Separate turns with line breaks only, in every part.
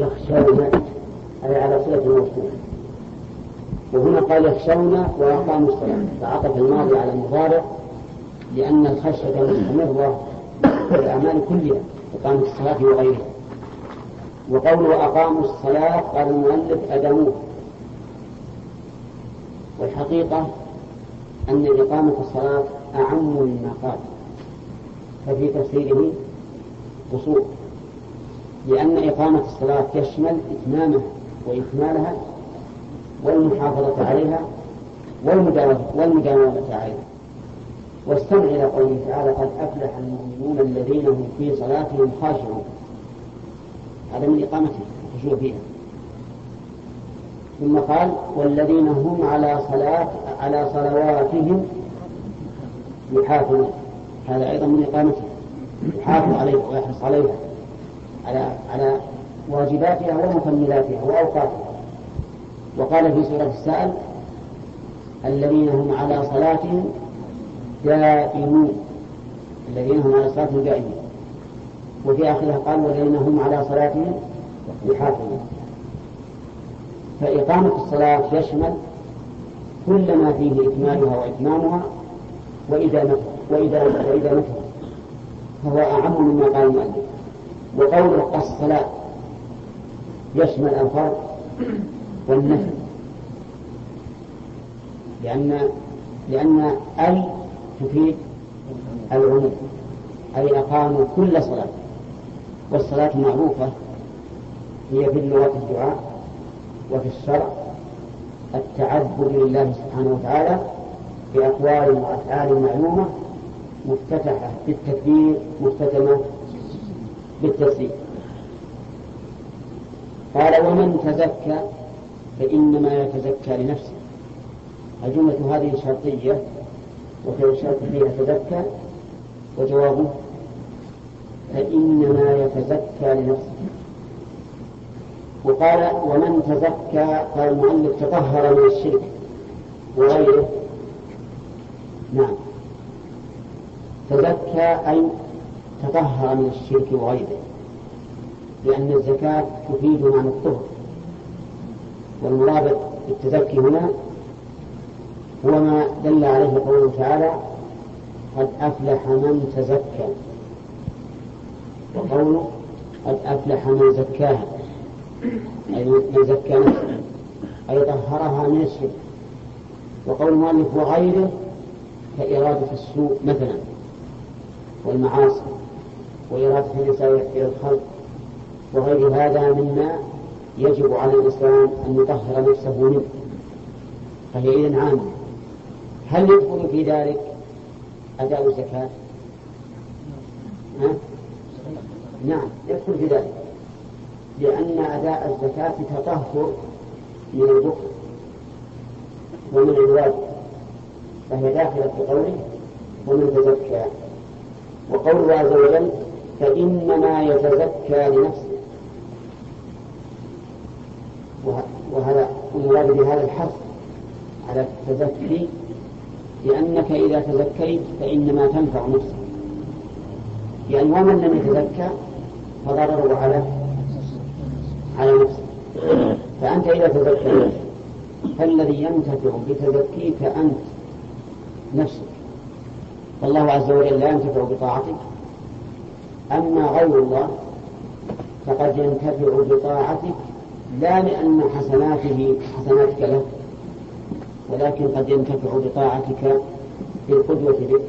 يخشون أي على صلة الموصول وهنا قال يخشون وأقاموا الصلاة فعطف الماضي على المضارع لأن الخشية مستمرة في الأعمال كلها إقامة الصلاة وغيرها. وقوله أقاموا الصلاة قال المؤلف أدموه. والحقيقة أن إقامة الصلاة أعم مما قال ففي تفسيره قصور. لأن إقامة الصلاة تشمل إتمامها وإكمالها والمحافظة عليها والمداومة عليها. واستمع إلى قوله تعالى قد أفلح المؤمنون الذين هم في صلاتهم خاشعون. هذا من إقامتهم الخشوع فيها. ثم قال والذين هم على صلاة على صلواتهم يحافظون. هذا أيضا من إقامتهم يحافظ عليها ويحرص عليها. على على واجباتها ومكملاتها وأوقاتها. وقال في سورة السائل الذين هم على صلاتهم دائمون. الذين هم على صلاتهم دائمون. وفي آخرها قال والذين هم على صلاتهم يحافظون. فإقامة الصلاة يشمل كل ما فيه إكمالها وإتمامها وإدامتها وإذا وإدامتها فهو أعم مما قال المؤلف. وقول الصلاة يشمل الفرض والنفل لأن لأن أي تفيد العموم أي أقاموا كل صلاة. والصلاة معروفة. هي في اللغة الدعاء وفي الشرع. التعبد لله سبحانه وتعالى بأقوال وأفعال معلومة مفتتحة بالتكبير مختتمة بالتسليم قال ومن تزكى فإنما يتزكى لنفسه. الجملة هذه شرطية وفي الشرط فيها تزكى وجوابه فإنما يتزكى لنفسه. وقال ومن تزكى قال المؤلف تطهر من الشرك وغيره. نعم. تزكى أي تطهر من الشرك وغيره لأن الزكاة تفيد معنى الطهر. والمراد بالتزكي هنا هو ما دل عليه قوله تعالى قد أفلح من تزكى وقوله قد أفلح من زكاها أي من زكى نفسه أي طهرها من الشرك. وقول المؤلف وغيره كإرادة السوء مثلا والمعاصي. وإرادة النساء إلى الخلق. وغير هذا مما يجب على الإنسان أن يطهر نفسه منه. فهي إذن عامة. هل يدخل في ذلك أداء الزكاة؟ نعم يدخل في ذلك. لأن أداء الزكاة تطهر من البخل ومن الواجب. فهي داخلة في قوله ومن تزكى. وقوله عز وجل فإنما يتزكى لنفسه. وهذا المراد بهذا الحث على التزكي لأنك إذا تزكيت فإنما تنفع نفسك. يعني ومن لم يتزكى فضرره على على نفسه. فأنت إذا تزكيت فالذي ينتفع بتزكيك أنت نفسك. فالله عز وجل لا ينتفع بطاعتك. أما غير الله فقد ينتفع بطاعتك لا لأن حسناته حسناتك له ولكن قد ينتفع بطاعتك بالقدوة بك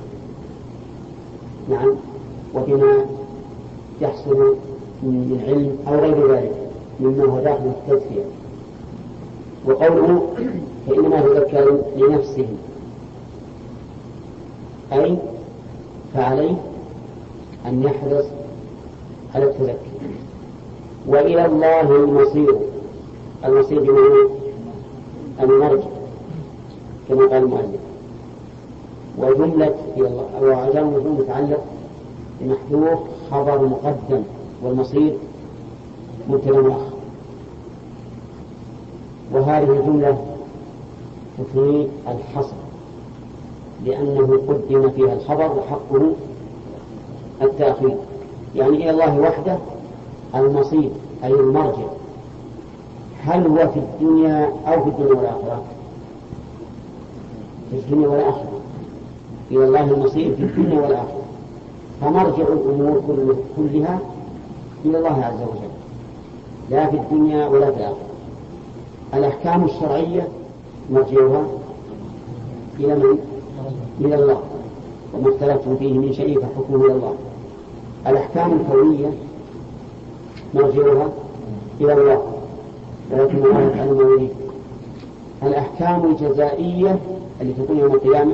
نعم وبما يحصل من علم أو غير ذلك مما هو داخل التزكية وقوله فإنما يذكر لنفسه أي فعليه أن يحرص على التزكي وإلى الله المصير. المصير بمعنى المرجع. كما قال المؤلف. وجملة وعلامة متعلق بمحذوف خبر مقدم والمصير مبتدا مؤخر وهذه الجملة تفيد الحصر لأنه قدم فيها الخبر وحقه التأخير. يعني إلى الله وحده المصير أي المرجع. هل هو في الدنيا أو في الدنيا والآخرة؟ في الدنيا والآخرة. إلى الله المصير في الدنيا والآخرة. فمرجع الأمور كلها إلى الله عز وجل. لا في الدنيا ولا في الآخرة. الأحكام الشرعية مرجعها إلى من؟ إلى الله. وما اختلفتم فيه من شيء فحكمه إلى الله. الأحكام الكونية مرجعها إلى الله. ولكن الله يفعل ما يريد الأحكام الجزائية التي تكون يوم القيامة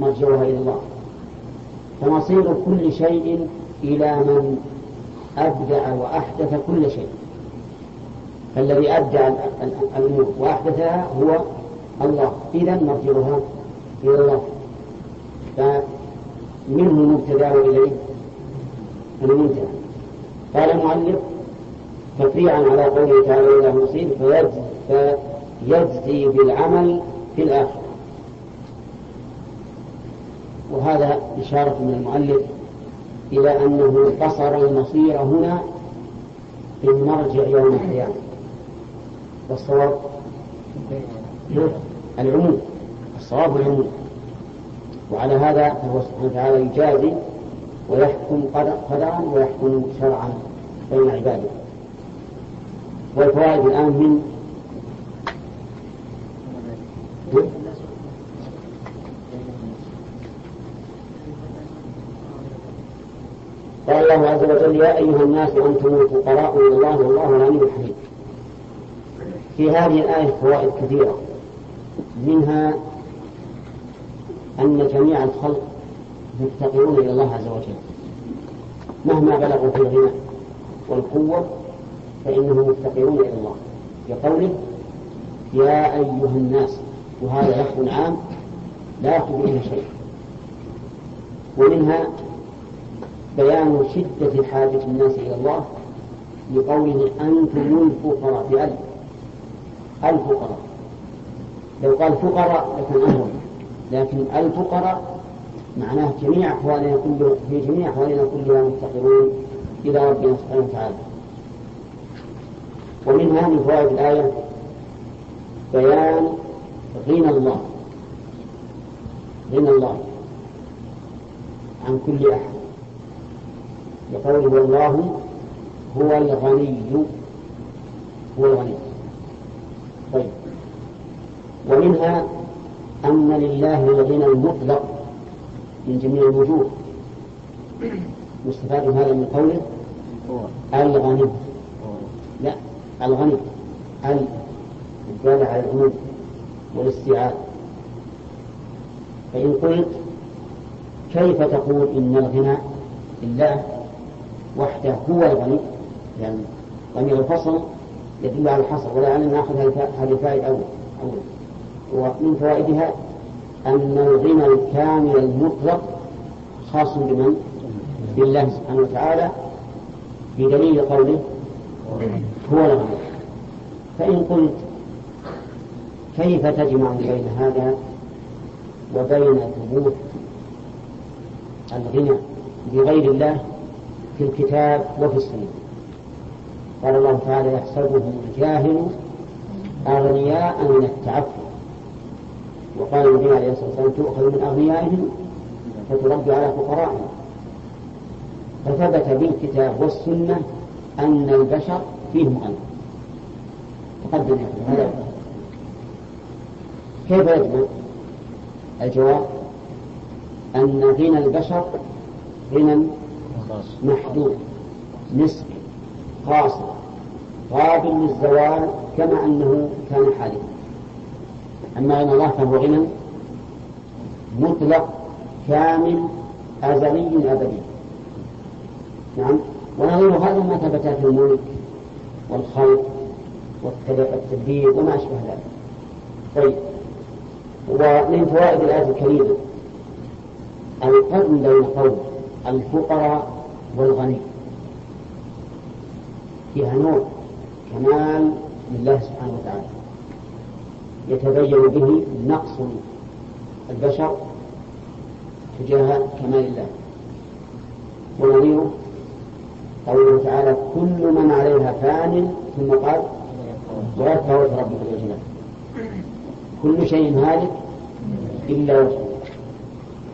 مرجعها إلى الله. فمصير كل شيء إلى من أبدع وأحدث كل شيء. فالذي أبدع الأمور وأحدثها هو الله. إذا مرجعها إلى الله. فمنه المبتدأ وإليه المنتهى قال المؤلف تفريعا على قوله تعالى إلى المصير فيجزي بالعمل في الآخرة. وهذا إشارة من المؤلف إلى أنه قصر المصير هنا في المرجع يوم القيامة. والصواب؟ العموم الصواب العموم. وعلى هذا فهو سبحانه وتعالى يجازي ويحكم قدرا ويحكم شرعا بين عباده. والفوائد الآن من قال الله عز وجل يا أيها الناس أنتم الفقراء إلى الله والله الغني الحميد. في هذه الآية فوائد كثيرة. منها أن جميع الخلق مفتقرون إلى الله عز وجل. مهما بلغوا في الغنى والقوة فإنهم مفتقرون إلى الله. بقوله يا أيها الناس وهذا لفظ عام لا يأخذ به شيء. ومنها بيان شدة حاجة الناس إلى الله لقوله أنتم الفقراء. بألف. الفقراء. لو قال فقراء لكان أمر لكن الفقراء معناه جميع أحوالنا كل في جميع أحوالنا كلها مفتقرون إلى ربنا سبحانه وتعالى. ومنها من فوائد الآية بيان غنى الله غنى الله عن كل أحد. بقوله والله هو الغني هو الغني. طيب. ومنها أن لله الغنى المطلق. من جميع الوجوه. مستفاد هذا من قوله الغني. لا الغني. ال على العموم والاستيعاب. فإن قلت كيف تقول إن الغنى لله وحده هو الغني؟ يعني ضمير الفصل يدل على الحصر ولا أن نأخذ هذه الفائدة أول. ومن فوائدها أن الغنى الكامل المطلق خاص بمن؟ بالله سبحانه وتعالى بدليل قوله هو الغني. فإن قلت كيف تجمع بين هذا وبين ثبوت الغنى بغير الله في الكتاب وفي السنة؟ قال الله تعالى يحسبهم الجاهل أغنياء من التعفف وقال النبي عليه الصلاة والسلام تؤخذ من أغنيائهم فترد على فقرائهم. فثبت بالكتاب والسنة أن البشر فيهم غنى تقدم هذا كيف يجمع؟ الجواب؟ أن غنى البشر غنى محدود نسبي قاصر قابل للزوال كما أنه كان حادثا. أما غنى الله فهو غنى مطلق كامل أزلي أبدي. نعم. ونظير هذا ما ثبت في الملك والخلق والتدبير وما أشبه ذلك. طيب. ومن فوائد الآية الكريمة القرن بين قول الفقراء والغني. فيها نوع كمال لله سبحانه وتعالى. يتبين به نقص البشر تجاه كمال الله. ونظيره قوله تعالى كل من عليها فان ثم قال ويبقى وجه ربك ذو الجلال كل شيء هالك إلا وجهه.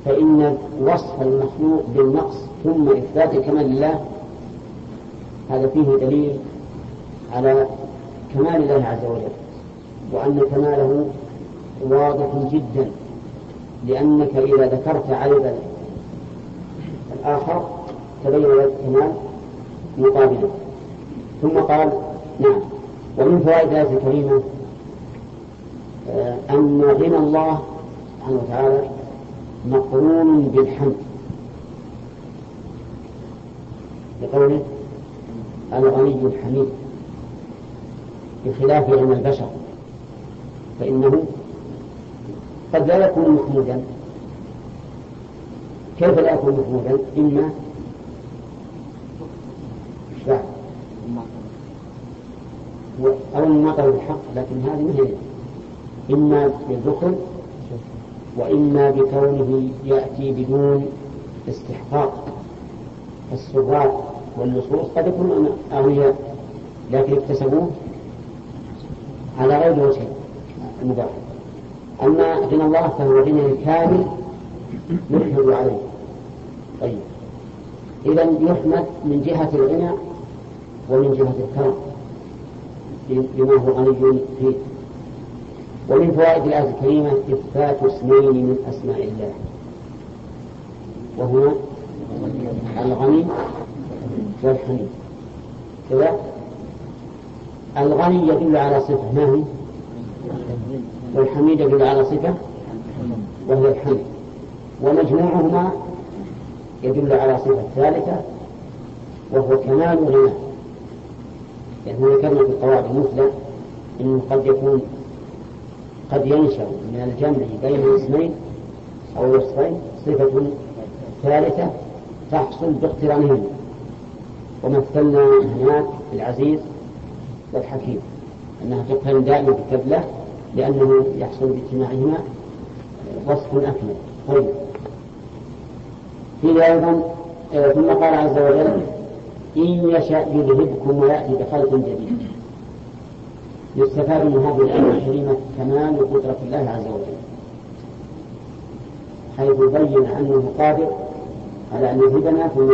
فإن وصف المخلوق بالنقص ثم إثبات كمال الله هذا فيه دليل على كمال الله عز وجل. وأن كماله واضح جدا لأنك إذا ذكرت عيب الآخر تبين لك كمال مقابله. ثم قال نعم. ومن فوائد الآية الكريمة آه، أن غنى الله سبحانه وتعالى مقرون بالحمد. لقوله الغني الحميد بخلاف علم البشر فإنه قد لا يكون محمودا. كيف لا يكون محمودا؟ إما أو النقل بالحق لكن هذه هي. إما بالذكر وإما بكونه يأتي بدون استحقاق. السرات واللصوص قد يكونون أغنياء لكن اكتسبوه على غير وجه. المباح أما غنى الله فهو غنى كامل يحمد عليه. طيب. إذا يحمد من جهة الغنى ومن جهة الكرم. بما هو غني فيه. ومن فوائد الآية الكريمة إثبات اسمين من أسماء الله. وهما الغني والحميد. كذا؟ الغني يدل على صفة ما هي والحميد يدل على صفة وهي الحمد ومجموعهما يدل على صفة ثالثة وهو كمال غناه يعني ذكرنا في القواعد المثلى انه قد يكون قد ينشأ من الجمع بين الاسمين أو الوصفين صفة ثالثة تحصل باقترانهما ومثلنا هناك العزيز والحكيم أنها تقترن دائما بالكبلة لأنه يحصل باجتماعهما وصف أكمل. طيب. فيه أيضا آه، ثم قال عز وجل إن يشاء يذهبكم ويأتي بخلق جديد. يستفاد من هذه الآية الكريمة كمال قدرة الله عز وجل. حيث بين أنه قادر على أن يذهبنا ثم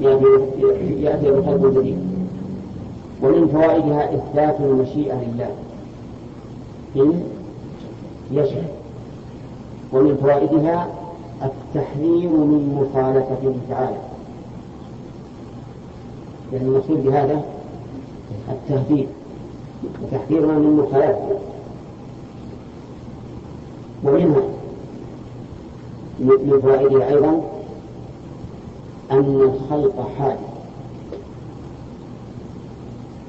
يأتي, يأتي بخلق جديد. ومن فوائدها إثبات المشيئة لله. يشاء ومن فوائدها التحذير من مخالفته تعالى يعني المقصود بهذا التهديد وتحذيرنا من مخالفته ومنها من فوائده أيضا أن الخلق حادث.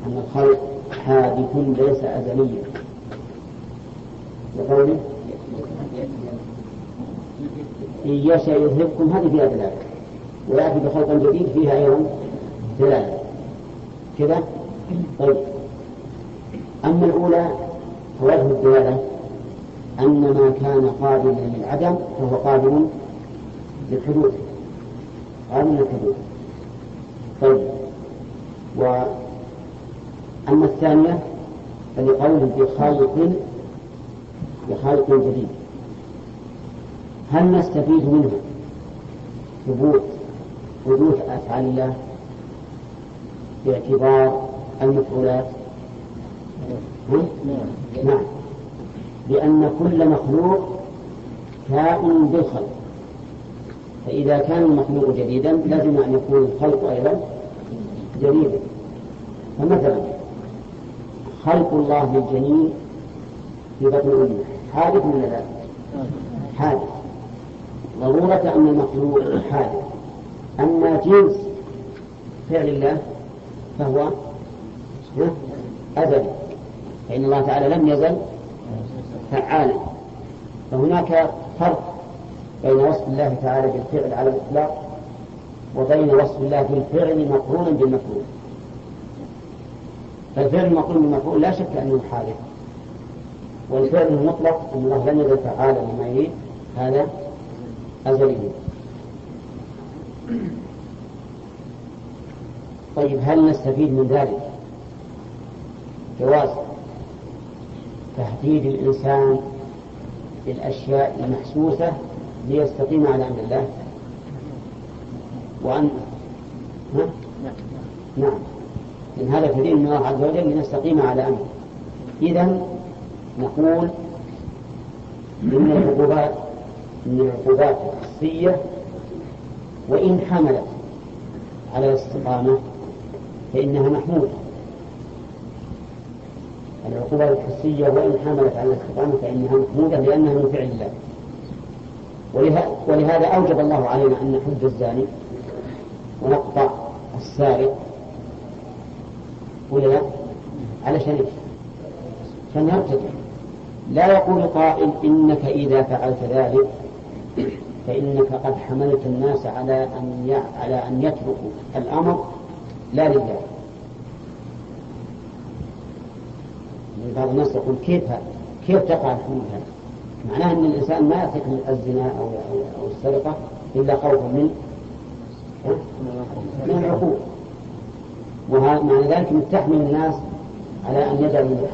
أن الخلق حادث ليس أزليا. وقوله إن يشاء يذهبكم هذه فيها دلالة ويأتي بخلق جديد فيها أيضا دلالة كذا؟ طيب. أما الأولى فوجه الدلالة. أن ما كان قابلا للعدم فهو قابل للحدوث قابل للحدوث طيب. وأما الثانية فلقوله بخلق بخلق جديد. هل نستفيد منه؟ ثبوت. حدوث أفعال الله. باعتبار المفعولات. نعم. لأن كل مخلوق كائن بالخلق. فإذا كان المخلوق جديدا لازم أن يكون الخلق أيضا جديدا. فمثلا خلق الله للجنين في بطن أمه. حادث من لا؟ حادث. ضرورة أن المخلوق حادث. أما جنس فعل الله فهو أزلي فإن الله تعالى لم يزل فعالا. فهناك فرق بين وصف الله تعالى بالفعل على الإطلاق وبين وصف الله بالفعل مقرونا بالمفعول. فالفعل المقرون بالمفعول لا شك أنه حادث. والفعل المطلق أن الله لم يزل فعالا لما يريد هذا أزلي. طيب هل نستفيد من ذلك؟ جواز. تهديد الإنسان بالأشياء المحسوسة ليستقيم على أمر الله. وأن؟ نعم. إن هذا تدين من الله عز وجل لنستقيم على أمره. إذا نقول إن العقوبات من العقوبات الحسية وإن حملت على الاستقامة فإنها محمودة العقوبات الحسية وإن حملت على الاستقامة فإنها محمودة لأنها من فعل الله ولهذا أوجب الله علينا أن نحد الزاني ونقطع السارق ولا لا؟ علشان إيش؟ عشان لا يقول قائل إنك إذا فعلت ذلك فإنك قد حملت الناس على أن على أن يتركوا الأمر. لا لله. بعض الناس يقول كيف كيف تقع الحمول هذا؟ معناه أن الإنسان ما يترك الزنا أو أو السرقة إلا خوفا من من العقوبة ومعنى ذلك أن تحمل الناس على أن يدعوا من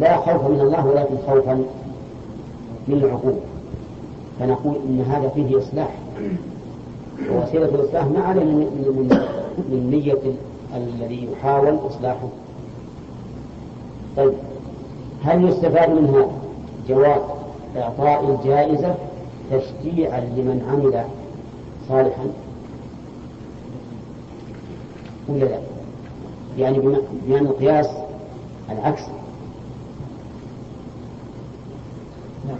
لا خوف من الله ولكن خوفا من العقوبة. فنقول إن هذا فيه إصلاح. ووسيلة الإصلاح ما عليه من, من, من نية الذي يحاول إصلاحه. طيب هل يستفاد من هذا؟ جواز إعطاء الجائزة تشجيعا لمن عمل صالحا. ولا لا؟ يعني بمعنى القياس العكس. نعم.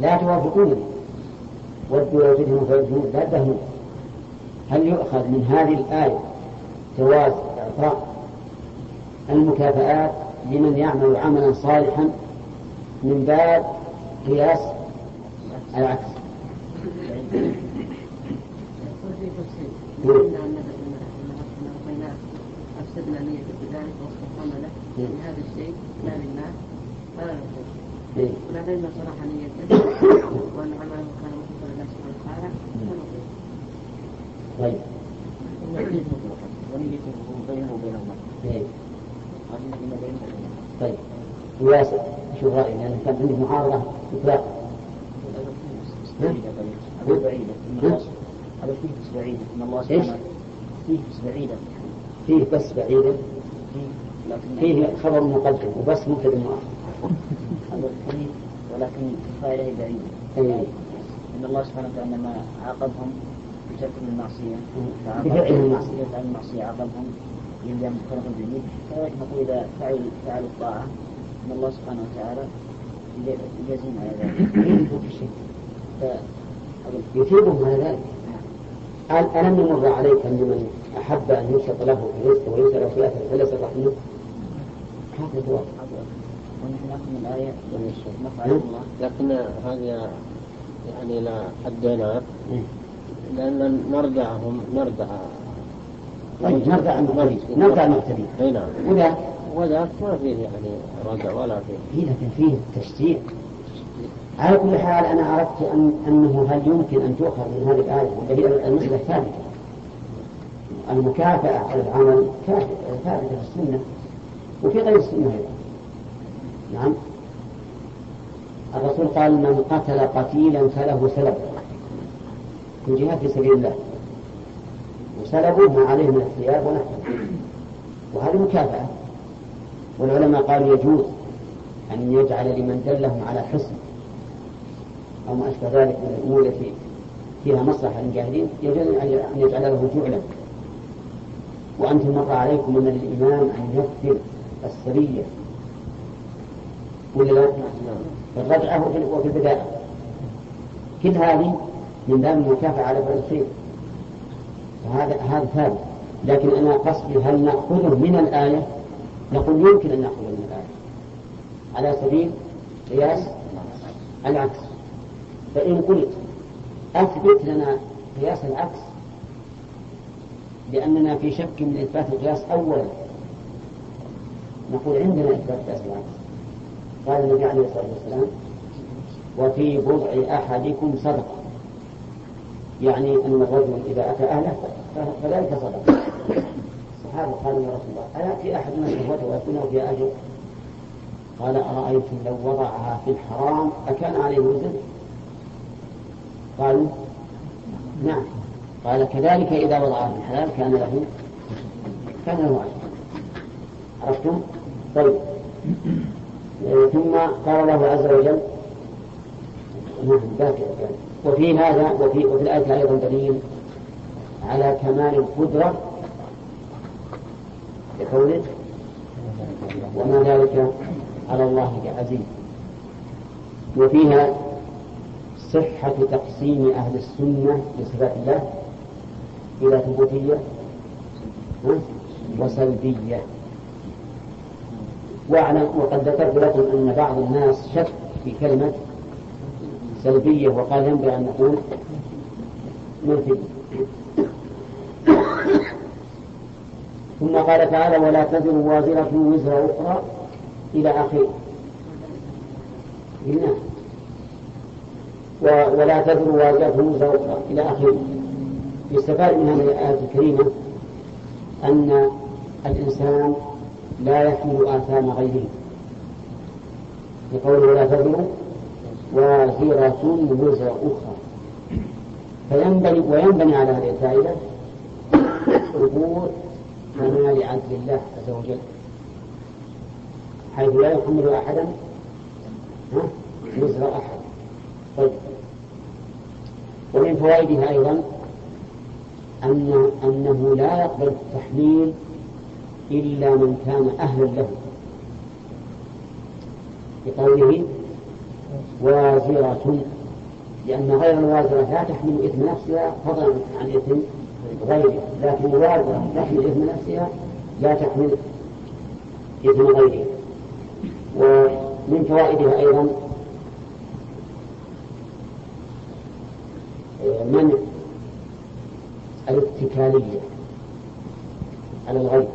لا توافقونني ودوا لو تدهنوا فيدهنون لا تدهنوا هل يؤخذ من هذه الآية جواز إعطاء المكافآت لمن يعمل عملا صالحا من باب قياس العكس؟ أفسدنا نية بذلك واستقام له من هذا الشيء لا لله فلا نقول ولكن صرح نيته وأن عمله كان مختصر الله سبحانه وتعالى طيب ونيته بينه وبينهما طيب. وياسر شو كان
هذا بعيدة هذا فيه بعيدة إن الله سبحانه فيه بعيدة
فيه بس بعيدة فيه خبر مقدم وبس مبتدا مؤخر
هذا فيه ولكن فائدة بعيدة إن الله سبحانه وتعالى لما عاقبهم بتركهم المعصية.
بفعل المعصية.
بفعل المعصية عاقبهم. يلزم فرق الجديد كذلك نقول إذا فعل فعل الطاعة أن الله سبحانه وتعالى يجازيهم على ذلك.
يثيبهم على ذلك. ألم يمر عليك من أحب أن يبسط له في رزقه ويسأل في أثر فليس رحمه هذا الجواب
ونحن نأخذ من الآية
الله لكن هذه يعني لا حدنا لأن نردعهم نردع
طيب نردع المعتدين نردع المعتدين
اي نعم
وذاك
وذاك ما فيه يعني ردع ولا فيه.
فيه لكن فيه تشجيع. على كل حال أنا عرفت أن أنه هل يمكن أن تؤخذ من هذه الآية وهي المسألة الثابتة المكافأة على العمل ثابتة في السنة وفي غير السنة أيضا. نعم. الرسول قال من قتل قتيلا فله سلب في جهاد في سبيل الله. وسلبه ما عليه من الثياب ونحوه. وهذه مكافأة. والعلماء قالوا يجوز أن يجعل لمن دلهم على حسن. أو ما أشبه ذلك من الأمور التي فيها مصلحة للجاهلين يجوز أن يجعل له جعلا. وأنتم مر عليكم أن الإمام أن يكفر السرية ولا لا؟ في الرجعة وفي البداية. كل هذه من باب المكافأة على فعل الخير وهذا هذا ثابت. لكن أنا قصدي هل نأخذه من الآية؟ نقول يمكن أن نأخذه من الآية. على سبيل قياس العكس. فإن قلت أثبت لنا قياس العكس لأننا في شك من إثبات القياس أولا نقول عندنا إثبات قياس العكس قال النبي عليه الصلاة والسلام وفي بضع أحدكم صدقة يعني أن الرجل إذا أتى أهله فذلك صدقة الصحابة قالوا يا رسول الله أيأتي أحدنا شهوته ويكون فيها أجر؟ قال أرأيتم لو وضعها في الحرام أكان عليه وزن؟ قالوا نعم. قال كذلك إذا وضعها في الحلال كان له كان له عرفتم؟ طيب. ثم قال الله عز وجل نعم باقي وفي هذا وفي وفي الآية أيضا دليل على كمال القدرة بقوله وما ذلك على الله بعزيز. وفيها صحة تقسيم أهل السنة لصفات الله إلى ثبوتية وسلبية. واعلم وقد ذكرت لكم أن بعض الناس شك في كلمة سلبية وقال ينبغي أن نقول منفي ثم قال تعالى ولا تزر وازرة وزر أخرى إلى آخره. قلنا ولا تزر وازرة أخرى إلى آخره. يستفاد من هذه الآية الكريمة أن الإنسان لا يحمل آثام غيره. لقوله ولا تزر وازرة وزر أخرى. فينبني وينبني على هذه الفائدة ثبوت كمال عدل الله عز وجل. حيث لا يحمل أحدا وزر أحد. طيب. ومن فوائدها أيضا أن أنه لا يقبل التحميل إلا من كان أهلا له. بقوله وازرة لأن غير الوازرة لا تحمل إثم نفسها فضلا عن إثم غيرها لكن الوازرة تحمل إثم نفسها لا تحمل إثم غيرها. ومن فوائدها أيضا منع الاتكالية على الغيب.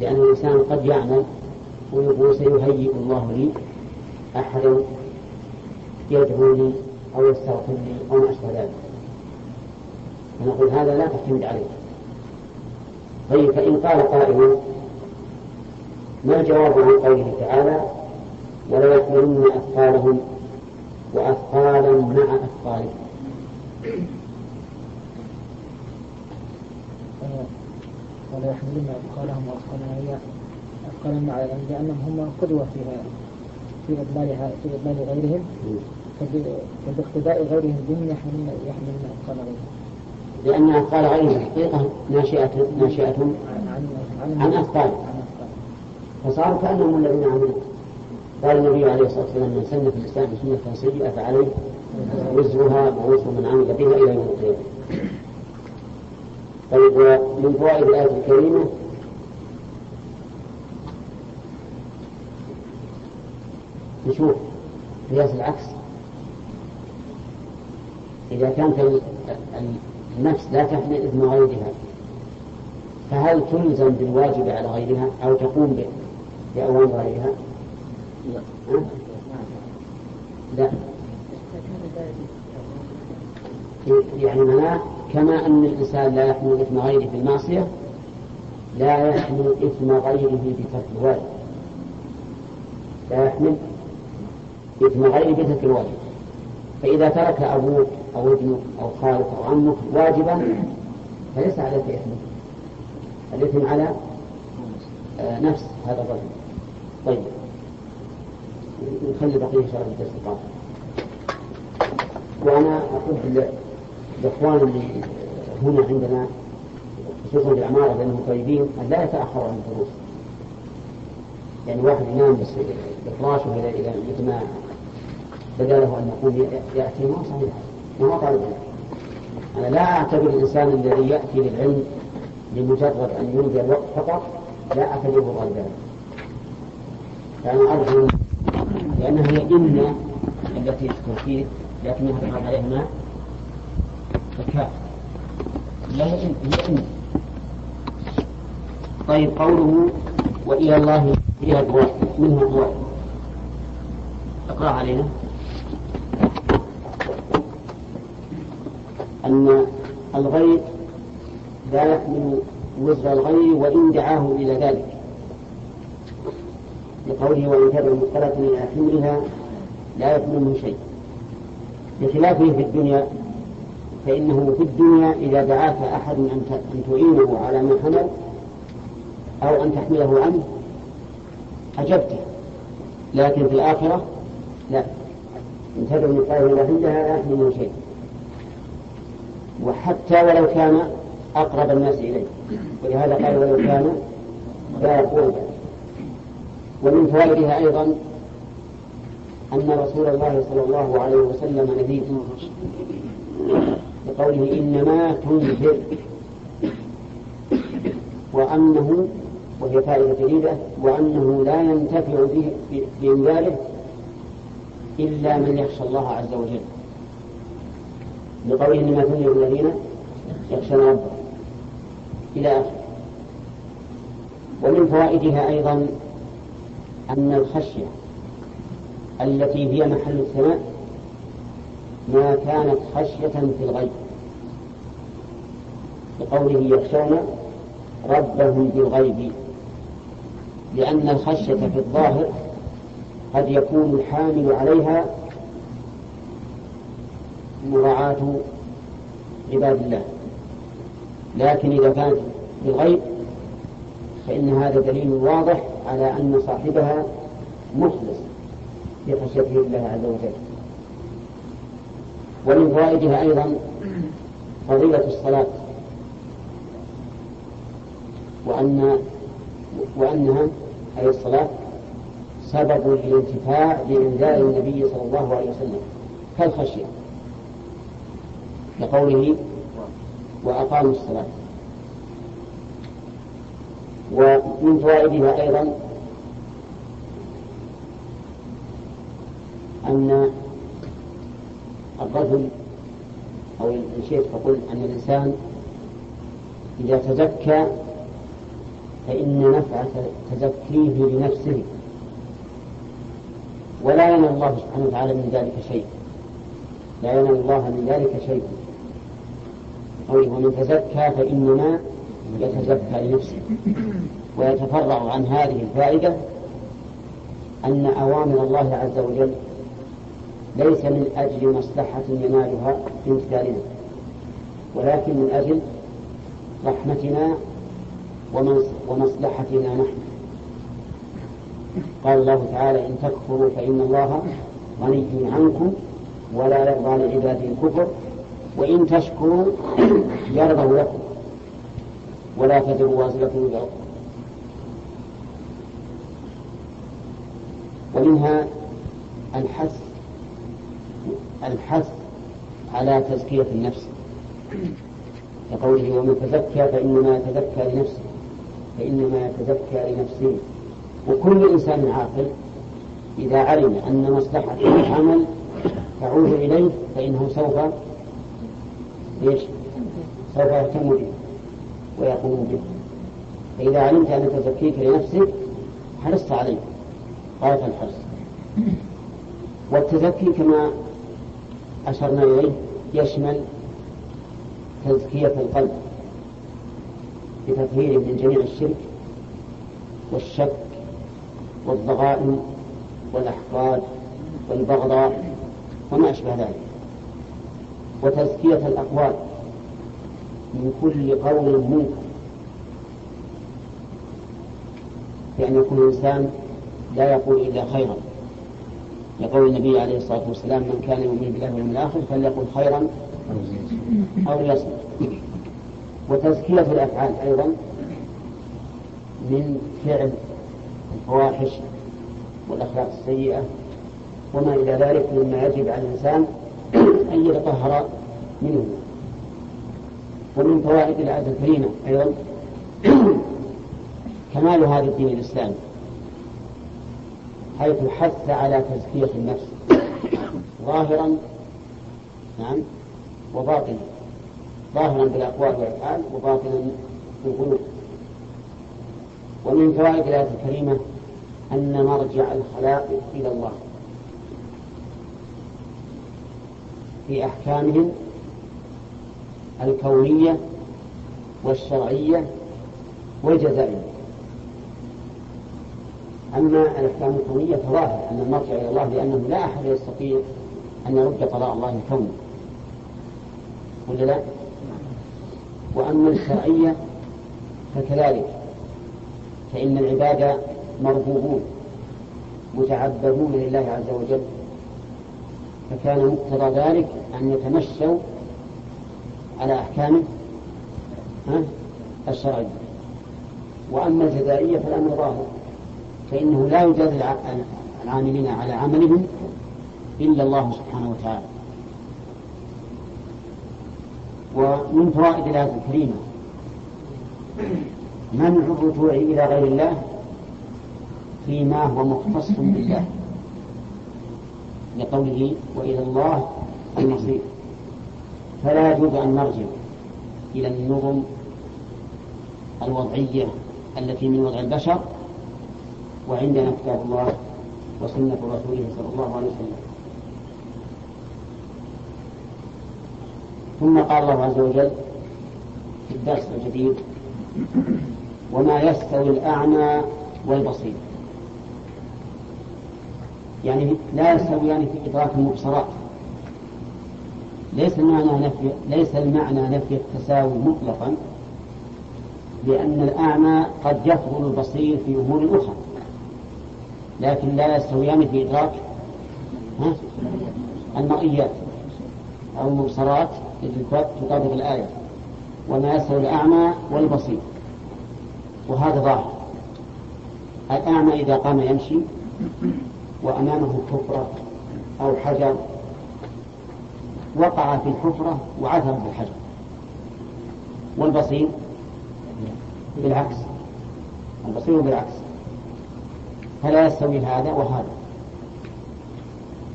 لأن الإنسان قد يعمل ويقول سيهيئ الله لي أحدا يدعوني أو يستغفر لي أو ما أشبه ذلك. فنقول هذا لا تعتمد عليه. طيب فإن قال قائل ما الجواب عن قوله تعالى ولا يحملن أثقالهم وأثقالا مع أثقالهم
ولا يحملن أثقالهم وأثقالا هي أثقالا مع لأنهم هم قدوة فيها في إضلالها في إضلال غيرهم. فباقتداء غيرهم بهم يحملن يحملن أثقال غيرهم.
لأن أثقال غيرهم حقيقة ناشئة ناشئة
عن
عن أثقال. فصاروا كأنهم الذين عملوا. قال النبي عليه الصلاة والسلام من سن في الإسلام سنة سيئة فعليه وزرها ووزر من عمل بها إلى يوم القيامة طيب ومن فوائد الآية الكريمة نشوف قياس العكس إذا كانت النفس لا تحمل إثم غيرها فهل تلزم بالواجب على غيرها أو تقوم بأوامر غيرها؟ لا. يعني معناه كما أن الإنسان لا يحمل إثم غيره في المعصية لا يحمل إثم غيره بترك الواجب لا يحمل إثم غيره بترك الواجب فإذا ترك أبوك أو ابنك أو خالك أو عمك واجبا فليس عليك إثم. الإثم على آه، نفس هذا الرجل. طيب. نخلي بقية شهر القادم وأنا أقول الإخوان اللي هنا عندنا خصوصا في العمارة لأنهم طيبين أن لا يتأخروا عن الدروس. يعني واحد ينام بفراشة إلى إلى مثل ما بدا له أن يقول يأتي ما صحيح؟ ما هو طالب أنا لا أعتبر الإنسان الذي يأتي للعلم لمجرد أن يمضي الوقت فقط لا أعتبره غلبان فأنا أرجو لأنها هي إن التي تفيد لكنها تحط عليها ماء الكاف. لا هي إن طيب قوله وإلى الله فيها أبواب منها أبواب اقرأ علينا. أن الغيب لا يحمل وزر الغير وإن دعاه إلى ذلك. لقوله وإن كان مثقلة إلى حملها لا يكون منه شيء. بخلافه في الدنيا فإنه في الدنيا إذا دعاك أحد أن تعينه على ما حمل أو أن تحمله عنه أجبته. لكن في الآخرة لا. إن تدعو مثقال إلى عندها لا يحمل منه شيء. وحتى ولو كان أقرب الناس إليه. ولهذا قال ولو كان لا قربا ومن فوائدها أيضا أن رسول الله صلى الله عليه وسلم نذير بقوله إنما تنذر وأنه وهي فائدة جديدة وأنه لا ينتفع بإنذاره إلا من يخشى الله عز وجل. بقوله إنما تنذر الذين يخشون ربهم. إلى آخره. ومن فوائدها أيضا أن الخشية التي هي محل الثناء ما كانت خشية في الغيب. بقوله يخشون ربهم بالغيب. لأن الخشية في الظاهر قد يكون الحامل عليها مراعاة عباد الله. لكن إذا كانت بالغيب فإن هذا دليل واضح على أن صاحبها مخلص في خشيته الله عز وجل. ومن فوائدها أيضا فضيلة الصلاة وأن وأنها أي الصلاة سبب للانتفاع بإنذار النبي صلى الله عليه وسلم كالخشية لقوله وأقاموا الصلاة. ومن فوائدها أيضا أن الرجل أو إن شئت فقل أن الإنسان إذا تزكى فإن نفع تزكيه لنفسه ولا ينال الله سبحانه وتعالى من ذلك شيء. لا ينال الله من ذلك شيء. قوله ومن تزكى فإنما يتزكى لنفسه. ويتفرع عن هذه الفائدة أن أوامر الله عز وجل ليس من أجل مصلحة ينالها بامتثالنا ولكن من أجل رحمتنا ومصلحتنا نحن. قال الله تعالى إن تكفروا فإن الله غني عنكم ولا يرضى لعباده الكفر وإن تشكروا يرضه لكم. ولا تزر وازرة وزر ومنها الحث الحث على تزكية النفس. كقوله ومن تزكى فإنما يتزكى لنفسه فإنما يتزكى لنفسه. وكل إنسان عاقل إذا علم أن مصلحة العمل تعود إليه فإنه سوف ليش؟ سوف يهتم به. ويقوم به. فإذا علمت أن تزكيك لنفسك حرصت عليه غاية الحرص. والتزكي كما أشرنا إليه يشمل تزكية القلب بتطهيره من جميع الشرك والشك والضغائن والأحقاد والبغضاء وما أشبه ذلك. وتزكية الأقوال. من كل قول منكر بأن يكون الإنسان لا يقول إلا خيرا. يقول النبي عليه الصلاة والسلام من كان يؤمن بالله واليوم الآخر فليقل خيرا أو ليصمت. وتزكية الأفعال أيضا من فعل الفواحش والأخلاق السيئة وما إلى ذلك مما يجب على الإنسان أن يتطهر منه. ومن فوائد الآية الكريمة أيضا كمال هذا الدين الإسلامي حيث حث على تزكية النفس ظاهرا نعم وباطنا ظاهرا بالأقوال والأفعال وباطنا بالقلوب. ومن فوائد الآية الكريمة أن مرجع الخلائق إلى الله في أحكامهم الكونية والشرعية والجزائية أما الأحكام الكونية فظاهر أن المرجع إلى الله لأنه لا أحد يستطيع أن يرد قضاء الله الكوني ولا لا؟ وأما الشرعية فكذلك فإن العباد مربوبون متعبدون لله عز وجل فكان مقتضى ذلك أن يتمشوا على أحكامه الشرعية. وأما الجزائية فالأمر ظاهر فإنه لا يجازي العاملين على عملهم إلا الله سبحانه وتعالى. ومن فوائد الآية الكريمة منع الرجوع إلى غير الله فيما هو مختص بالله. لقوله وإلى الله المصير. فلا يجوز أن نرجع إلى النظم الوضعية التي من وضع البشر وعندنا كتاب الله وسنة رسوله صلى الله عليه وسلم. ثم قال الله عز وجل في الدرس الجديد وما يستوي الأعمى والبصير. يعني لا يستويان في إدراك المبصرات. ليس المعنى نفي ليس المعنى نفي التساوي مطلقا لأن الأعمى قد يفضل البصير في أمور أخرى لكن لا يستويان في إدراك المرئيات أو المبصرات التي تطابق الآية وما يستوي الأعمى والبصير وهذا ظاهر. الأعمى إذا قام يمشي وأمامه حفرة أو حجر وقع في الحفرة وعثر بالحجر والبصير بالعكس. البصير بالعكس. فلا يستوي هذا وهذا.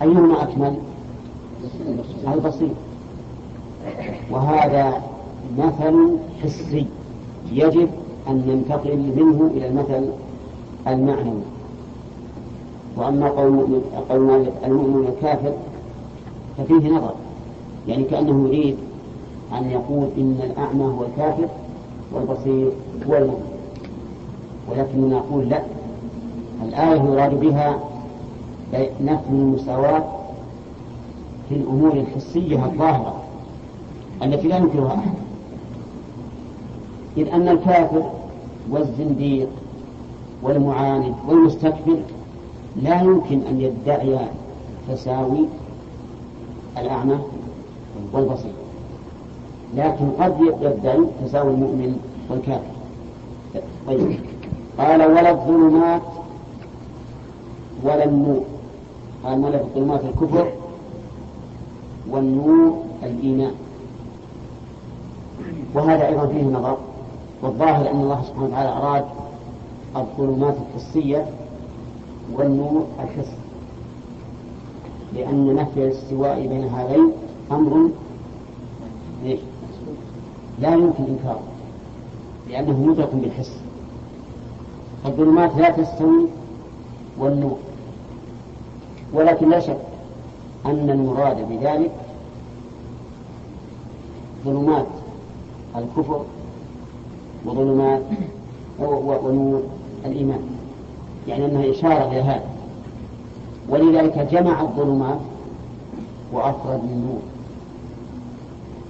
أيهما أكمل؟ البصير. وهذا مثل حسي. يجب أن ننتقل منه إلى المثل المعنوي. وأما قول المؤمن الكافر ففيه نظر. يعني كأنه يريد أن يقول إن الأعمى هو الكافر والبصير هو المؤمن. ولكننا نقول لا. الآية يراد بها نفي المساواة في الأمور الحسية الظاهرة التي لا ينكرها أحد. إذ أن الكافر والزنديق والمعاند والمستكبر لا يمكن أن يدعي تساوي الأعمى والبصير. لكن قد يدعي تساوي المؤمن والكافر. طيب. قال ولا الظلمات ولا النور. قال ولا الظلمات الكفر والنور الإيمان. وهذا أيضا فيه نظر. والظاهر أن الله سبحانه وتعالى أراد الظلمات الحسية والنور الحس لأن نفي الاستواء بين هذين أمر لا يمكن إنكاره لأنه مدرك بالحس. الظلمات لا تستوي والنور. ولكن لا شك أن المراد بذلك ظلمات الكفر وظلمات ونور الإيمان. يعني أنها إشارة إلى هذا. ولذلك جمع الظلمات وأفرد النور.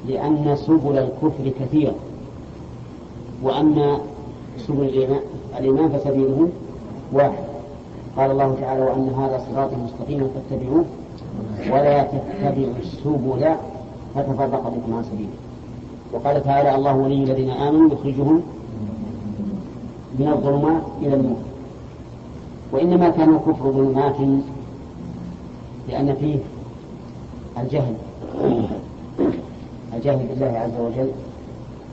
لأن سبل الكفر كثيرة وأما سبل الإيمان, فسبيله واحد. قال الله تعالى وأن هذا صراطي مستقيما فاتبعوه ولا تتبعوا السبل فتفرق بكم عن سبيله. وقال تعالى الله ولي الذين آمنوا يخرجهم من الظلمات إلى النور. وإنما كان الكفر ظلمات لأن فيه الجهل. الجهل بالله عز وجل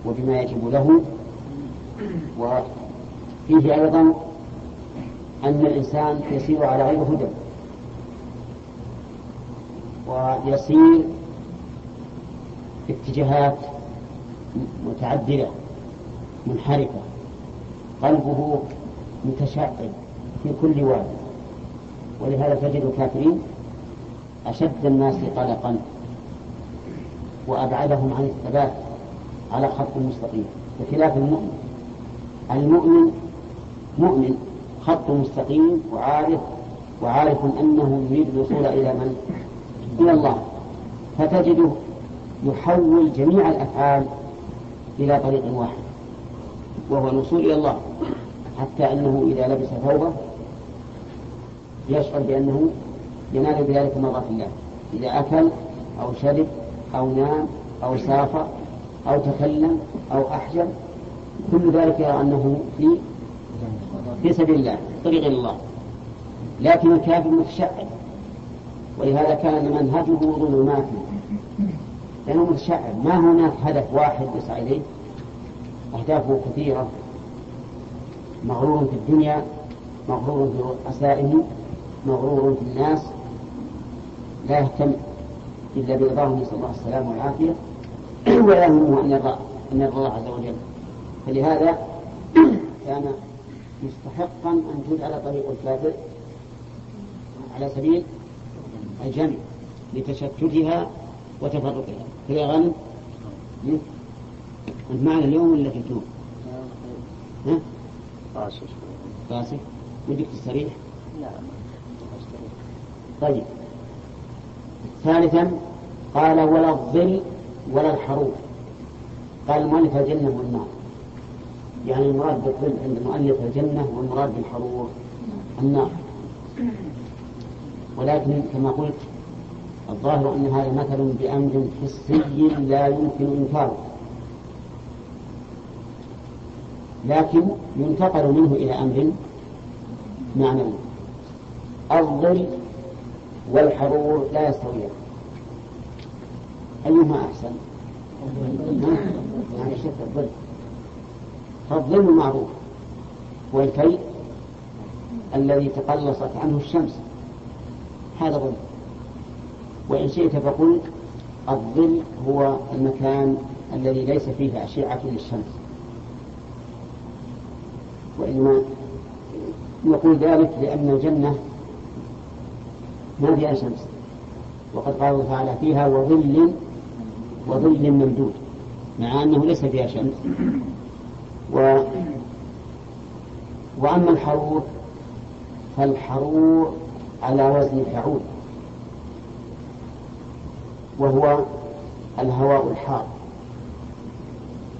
وبما يجب له. وفيه أيضا أن الإنسان يسير على غير هدى. ويسير اتجاهات متعددة منحرفة قلبه متشعب في كل واد. ولهذا تجد الكافرين أشد الناس قلقا. وأبعدهم عن الثبات على خط مستقيم. بخلاف المؤمن. المؤمن مؤمن خط مستقيم وعارف وعارف أنه يريد الوصول إلى من؟ إلى الله. فتجده يحول جميع الأفعال إلى طريق واحد وهو الوصول إلى الله. حتى أنه إذا لبس ثوبه يشعر بأنه ينال بذلك مرضاة الله. إذا أكل أو شرب أو نام أو سافر أو تكلم أو أحجم كل ذلك يرى أنه في في سبيل الله طريق الله. لكن الكافر متشعب. ولهذا كان منهجه ظلمات لأنه متشعب. ما هناك هدف واحد يسعى إليه؟ أهدافه كثيرة. مغرور في الدنيا مغرور في رؤسائه مغرور في الناس. لا يهتم إلا برضاه نسأل الله السلامة والعافية ولا يهمه أن يرضى أن يرضى الله عز وجل. فلهذا كان مستحقا أن تجعل طريق الكافر على سبيل الجمع لتشتتها وتفرقها. كذا غنم. أنت معنا اليوم ولا في الجنوب؟ ها؟ قاسي قاسي ودك تستريح؟ لا طيب. ثالثا قال ولا الظل ولا الحروف قال المؤلف الجنة والنار. يعني المراد بالظل عند المؤلف الجنة والمراد بالحرور النار. ولكن كما قلت الظاهر أن هذا مثل بأمر حسي لا يمكن إنكاره. لكن ينتقل منه إلى أمر معنوي. الظل والحرور لا يستويان أيهما أحسن؟ يعني شوف الظل. فالظل معروف. والكي الذي تقلصت عنه الشمس. هذا ظل. وإن شئت فقل الظل هو المكان الذي ليس فيه أشعة للشمس. وإنما نقول ذلك لأن الجنة ما فيها شمس. وقد قال تعالى فيها وظل وظل ممدود مع أنه ليس فيها شمس. و وأما الحرور فالحرور على وزن فعول وهو الهواء الحار.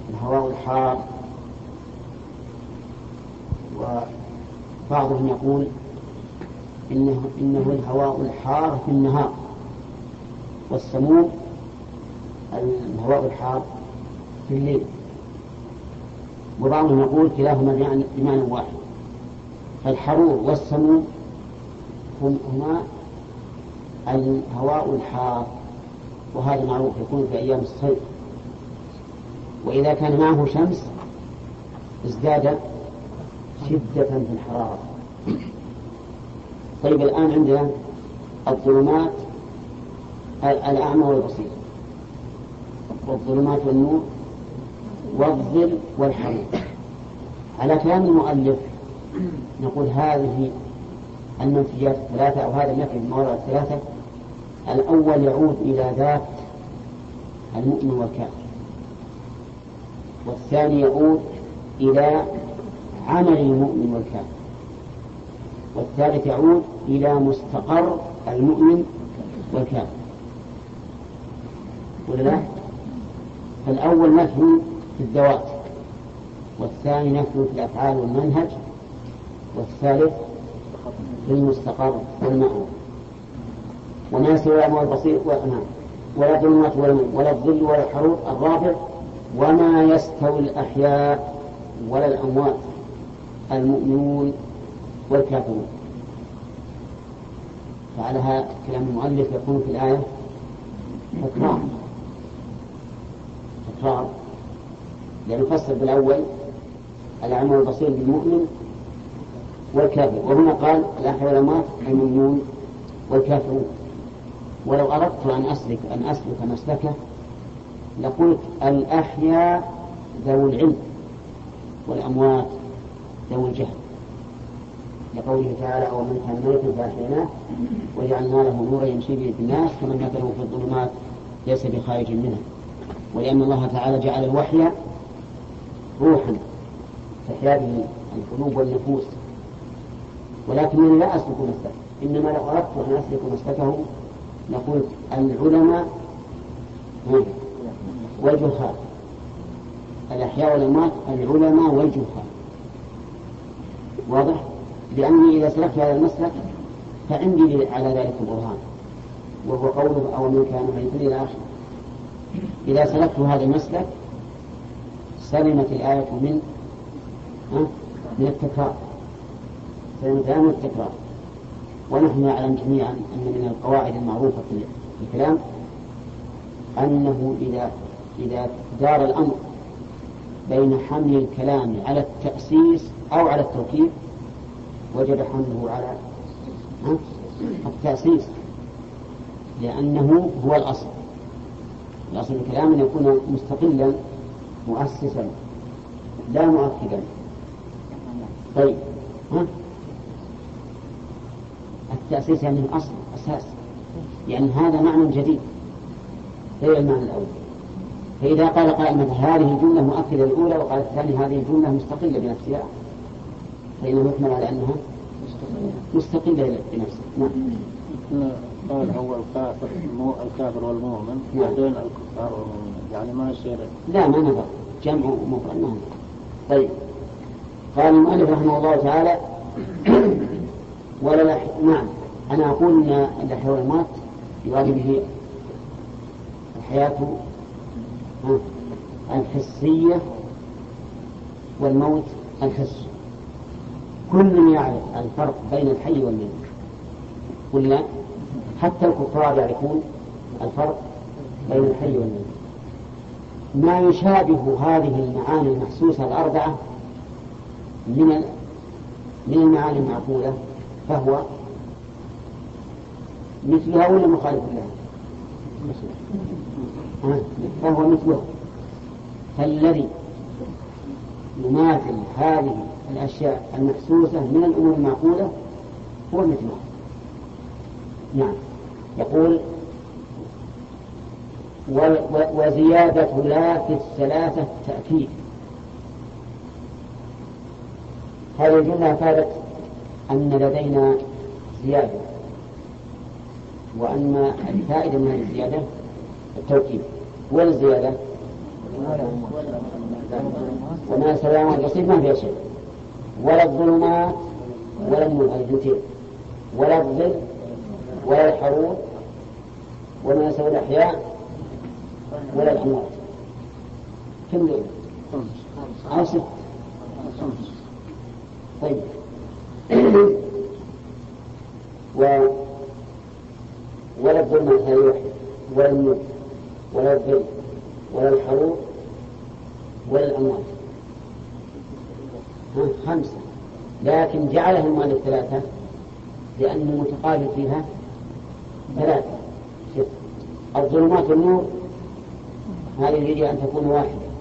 الهواء الحار. وبعضهم يقول إنه, إنه الهواء الحار في النهار. والسموم الهواء الحار في الليل. وبعضهم يقول كلاهما بمعنى واحد. فالحرور والسموم هما الهواء الحار. وهذا معروف يكون في أيام الصيف. وإذا كان معه شمس ازداد شدة في الحرارة. طيب الآن عندنا الظلمات الأعمى والبصير. والظلمات والنور والظل والحريق على كلام المؤلف نقول هذه المنفيات الثلاثة أو هذا النفي المواضع الثلاثة الأول يعود إلى ذات المؤمن والكافر. والثاني يعود إلى عمل المؤمن والكافر. والثالث يعود إلى مستقر المؤمن والكافر. ولا لا؟ فالأول نفي في الذوات والثاني نفي في الأفعال والمنهج والثالث في المستقر والمأوى وما سوى الأمر البصير نعم. ولا ولا الظل ولا الحروب الرابع وما يستوي الأحياء ولا الأموات المؤمنون والكافرون. فعلى كلام المؤلف يكون في الآية تكرار تكرار لأنه فسر بالأول العمل البصير بالمؤمن والكافر. وهنا قال الأحياء والأموات المؤمنون والكافرون. ولو أردت أن أسلك أن أسلك مسلكه لقلت الأحياء ذوي العلم والأموات ذوي الجهل. لقوله تعالى أو من كان ميتا فأحييناه وجعلنا له نورا يمشي به في الناس كمن مثله في الظلمات ليس بخارج منها ولأن الله تعالى جعل الوحي روحا تحيا به القلوب والنفوس. ولكنني لا أسلك مسلك إنما لو أردت أن أسلك مسلكه لقلت العلماء والجهال الأحياء والأموات العلماء والجهال واضح؟ لأني إذا سلكت هذا المسلك فعندي على ذلك برهان وهو قوله أو من كان ميتا إلى آخره إذا سلكت هذا المسلك سلمت الآية من من التكرار. سلمت الآية من التكرار. ونحن نعلم جميعا أن من القواعد المعروفة في الكلام أنه إذا إذا دار الأمر بين حمل الكلام على التأسيس أو على التوكيد وجب حمله على التأسيس. لأنه هو الأصل. الأصل الكلام أن يكون مستقلا مؤسسا لا مؤكدا. طيب ها؟ التأسيس يعني الأصل أساس. يعني هذا معنى جديد. غير المعنى الأول. فإذا قال قائل هذه الجملة مؤكدة الأولى وقال الثاني هذه الجملة مستقلة بنفسها فإنه يحمل على أنها مستقلة بنفسها
نعم. قال هو الكافر مو الكافر والمؤمن.
نعم.
بعدين الكفار والمؤمنين. يعني ما يصير.
لا ما نظر. جمع مفرد ما طيب. قال المؤلف رحمه الله تعالى ولا لح... نعم. أنا أقول أن الأحياء والأموات يراد به الحياة الحسية والموت الحسي كل يعرف الفرق بين الحي والميت ولا حتى الكفار يعرفون الفرق بين الحي والميت ما يشابه هذه المعاني المحسوسة الأربعة من من المعاني المعقولة فهو مثلها ولا مخالف لها؟ ها؟ فهو مثله فالذي يماثل هذه الأشياء المحسوسة من الأمور المعقولة هو مثله نعم. يقول وزيادة لا في الثلاثة تأكيد هذه الجملة أفادت أن لدينا زيادة وأن الفائدة من هذه الزيادة التوكيد. ولا الزيادة وما سلام البسيط ما فيها شيء. ولا الظلمات ولا النور اثنتين ولا الظل ولا الحرور وما يسوي الأحياء ولا الأموات. كم دول؟ أو ست. طيب. و ولا الظلمات هذه واحدة ولا النور ولا الظل ولا الحرور ولا الأموات. خمسة. لكن جعلها المؤلف ثلاثة لأن المتقابل فيها ثلاثة. الظلمات والنور هذه يجب أن تكون واحدة.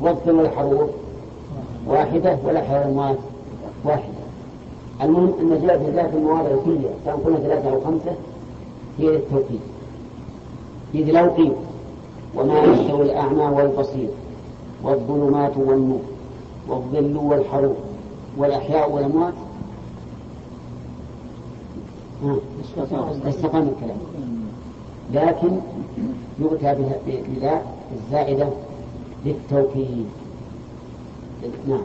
والظل والحرور واحدة والأحياء واحدة. المهم أن جاء في ذات المواضع كلها سواء كنا ثلاثة أو خمسة هي للتوكيد إذ لو قيل وما يستوي الأعمى والبصير والظلمات والنور. والظل والحرور والأحياء والأموات. ها، استقام الكلام. لكن يؤتى بلا الزائدة للتوكيد. نعم.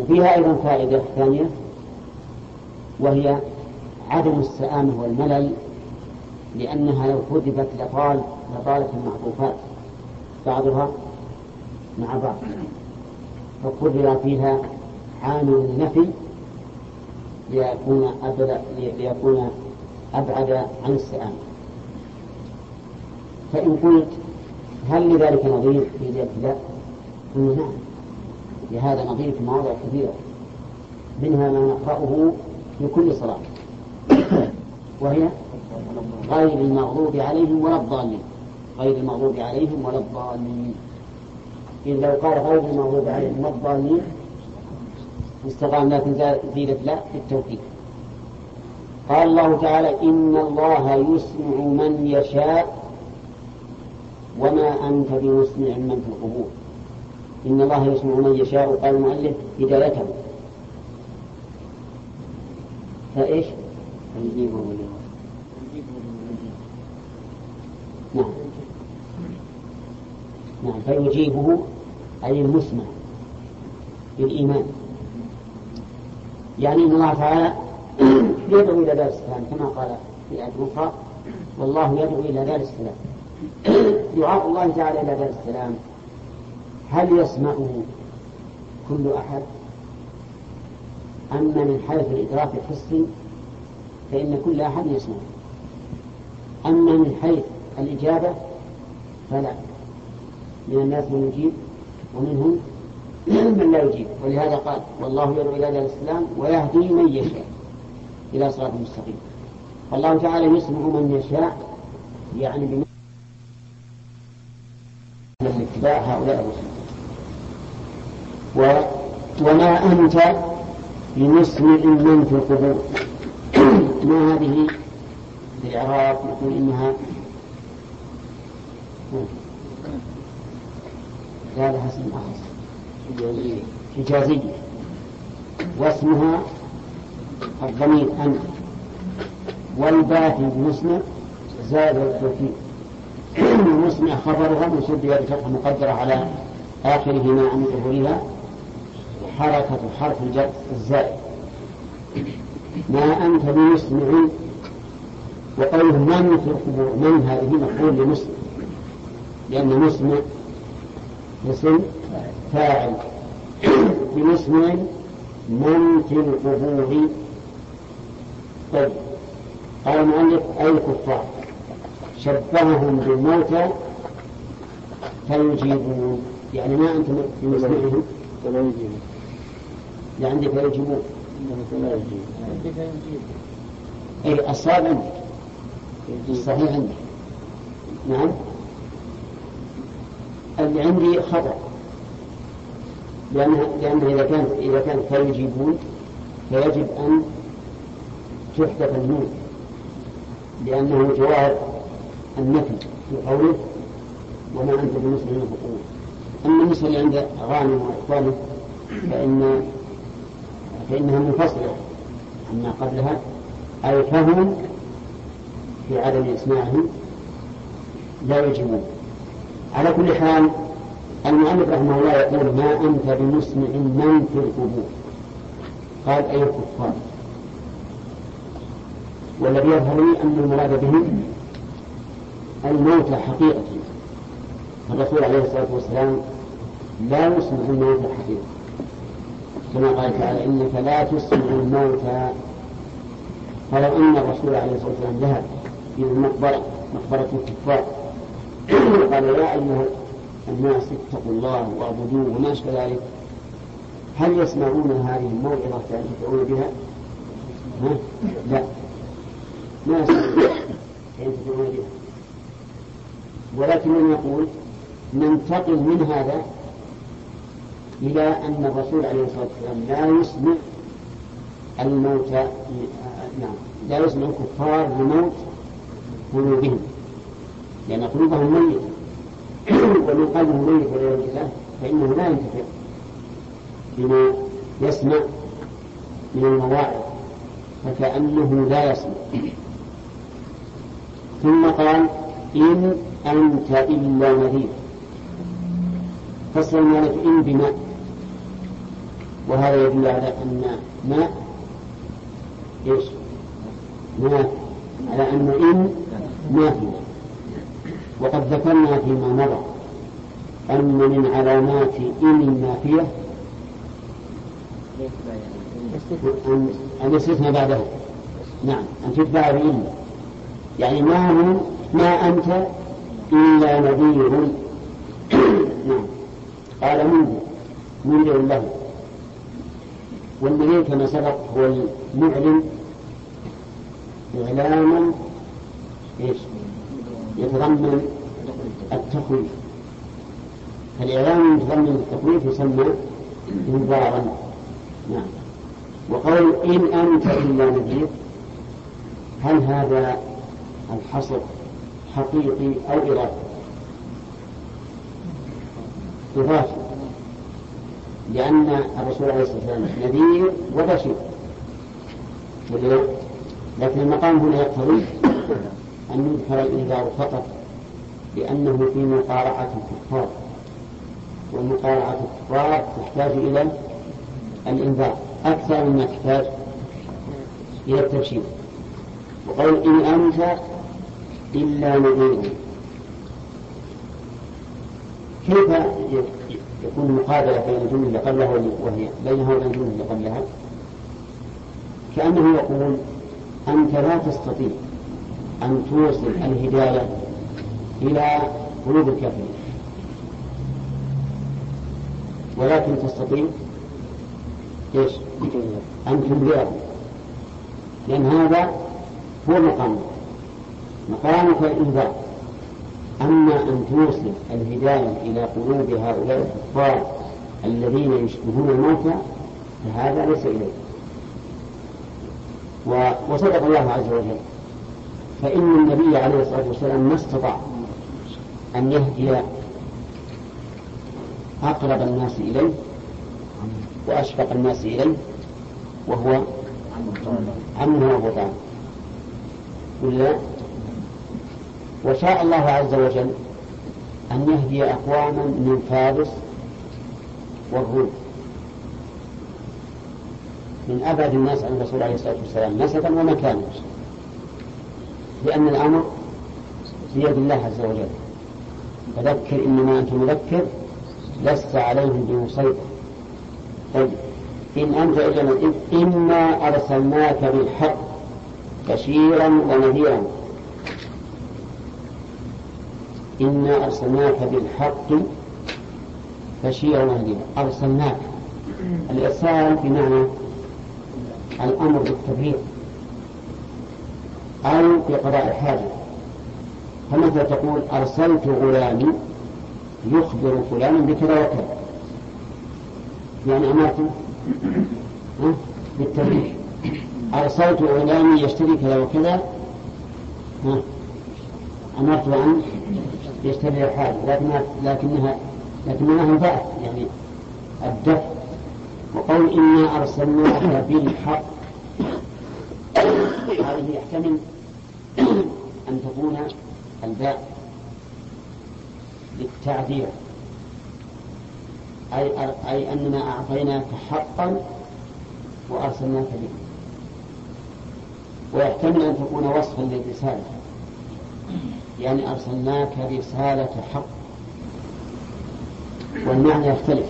وفيها أيضا فائدة ثانية وهي عدم السآمة والملل لأنها لو حذفت لطال لطالت المعطوفات بعضها مع بعض. فقرر فيها عامل النفي ليكون أبعد ليكون أبعد عن السآمة فإن قلت هل لذلك نظير؟ في ذلك لا. قلنا نعم. لهذا نظير في مواضع كثيرة. منها ما نقرأه في كل صلاة. وهي غير المغضوب عليهم ولا الضالين. غير المغضوب عليهم ولا الضالين. إذ لو قال غير المغضوب عليهم الضالين استقام لكن زيدت لا في التوكيد قال الله تعالى إن الله يسمع من يشاء وما أنت بمسمع من في القبور. إن الله يسمع من يشاء قال المؤلف هدايته. فإيش؟ نعم. نعم. فيجيبه أي المسمع بالإيمان. يعني إن الله تعالى يدعو إلى دار السلام كما قال في آية أخرى والله يدعو إلى دار السلام. دعاء الله تعالى إلى دار السلام. هل يسمعه كل أحد؟ أما من حيث الإدراك الحسي فإن كل أحد يسمع أما من حيث الإجابة فلا. من الناس من يجيب ومنهم من لا يجيب. ولهذا قال والله يدعو إلى الإسلام ويهدي من يشاء إلى صراط مستقيم. فالله تعالى يسمع من يشاء يعني بمعنى اتباع هؤلاء الرسل. وما أنت بمسمع من في القبور؟ ما هذه الإعراب يقول إنها لها اسم آخر. حجازية. واسمها الضمير أنت والباء في المسمع زاد التوكيد المسمع خبرها منصوب بفتحة مقدرة على آخره ما عن ظهورها حركة حرف الجر الزائد ما أنت بمسمع وقوله من في القبور؟ من هذه؟ مفعول لمسلم لأن مسمع اسم فاعل. بمسمع من في القبور طيب. قال المؤلف أي الكفار شبههم بالموتى فيجيبون. يعني ما أنتم بمسمعهم
فلا يجيبون
لعندك فيجيبون.
فلا يجيبون
الصواب عندك الصحيح عندك نعم. اللي عندي خطأ. لأن لأن إذا كان إذا كان فيجيبون فيجب أن تحدث النون لأنه جواب النفي في قوله وما أنت بمسلم الحقوق أما النسبة اللي عند غانم وإخوانه فإن فإنها منفصلة. عما قبلها أي فهم في عدم إسماعهم لا يجبون. على كل حال المؤلف رحمه الله يقول ما أنت بمسمع من في القبور؟ قال أي الكفار. والذي يظهر لي أن المراد بهم الموتى حقيقة. الرسول عليه الصلاة والسلام لا يسمع الموتى حقيقة. كما قال تعالى إنك لا تسمع الموتى. فلو أن الرسول عليه الصلاة والسلام ذهب إلى المقبرة مقبرة الكفار وقال يا أيها الناس اتقوا الله واعبدوه وما أشبه ذلك هل يسمعون هذه الموعظة ينتفعون بها؟ ها؟ لا ما يسمعون ينتفعون بها ولكن يقول ننتقل من هذا إلى أن الرسول عليه الصلاة والسلام لا يسمع الموتى نعم لا يسمع الكفار بموت قلوبهم لأن قلوبهم ميتة. ومن قلبه ميت والعياذ بالله فإنه لا ينتفع بما يسمع من المواعظ فكأنه لا يسمع. ثم قال إن أنت إلا نذير. فصل المالك إن بماء وهذا يدل على أن ماء إيش؟ ماء على أن إن نافية وقد ذكرنا فيما مضى أن من علامات إن النافية أن يستثنى بعدها نعم أن تتبع بإن يعني ما هو ما أنت إلا نذير. نعم. قال منذر منذر له. والنذير كما سبق هو المعلن إعلاما إيش؟ يتضمن التخويف. فالإعلام يتضمن التخويف يسمى إنذارا. نعم. وقول إن أنت إلا نذير هل هذا الحصر حقيقي أو إرادي؟ إضافي لأن الرسول عليه الصلاة والسلام نذير وبشير. لكن المقام هنا يقتضي أن يذكر الإنذار فقط لأنه في مقارعة الكفار. ومقارعة الكفار تحتاج إلى الإنذار أكثر مما تحتاج إلى التبشير. وقول إن أنت إلا نذير. كيف يكون مقابلة بين الجملة اللي قبلها وهي بينها وبين الجملة اللي قبلها؟ كأنه يقول أنت لا تستطيع أن توصل الهداية إلى قلوب الكافرين. ولكن تستطيع إيش؟ أن تنذرهم لأن هذا هو مقامك مقامك الإنذار أما أن توصل الهداية إلى قلوب هؤلاء الكفار الذين يشبهون الموتى فهذا ليس إليه وصدق الله عز وجل. فإن النبي عليه الصلاة والسلام ما استطاع أن يهدي أقرب الناس إليه وأشفق الناس إليه وهو عمه أبو طالب ولا؟ وشاء الله عز وجل أن يهدي أقواما من فارس والروم. من أبعد الناس عن الرسول عليه الصلاة والسلام نسبا ومكانا. لأن الأمر بيد الله عز وجل. فذكر إنما أنت مذكر لست عليهم بمسيطر. طيب إن أنت إلا إنا أرسلناك بالحق بشيرا ونذيرا. إنا أرسلناك بالحق بشيرا ونذيرا. أرسلناك. الإرسال بمعنى الأمر بالتبليغ أو بقضاء الحاجة. فمثلا تقول أرسلت غلامي يخبر فلانا بكذا وكذا. يعني أمرته بالتبليغ أرسلت غلامي يشتري كذا وكذا. أمرته أن يشتري الحاجة. لكنها لكنها لكنها انفعت يعني الدفع. وقول إنا أرسلناك بالحق يحتمل أن تكون الباء للتعذير أي أي أننا أعطيناك حقا وأرسلناك به. ويحتمل أن تكون وصفا للرسالة. يعني أرسلناك رسالة حق. والمعنى يختلف.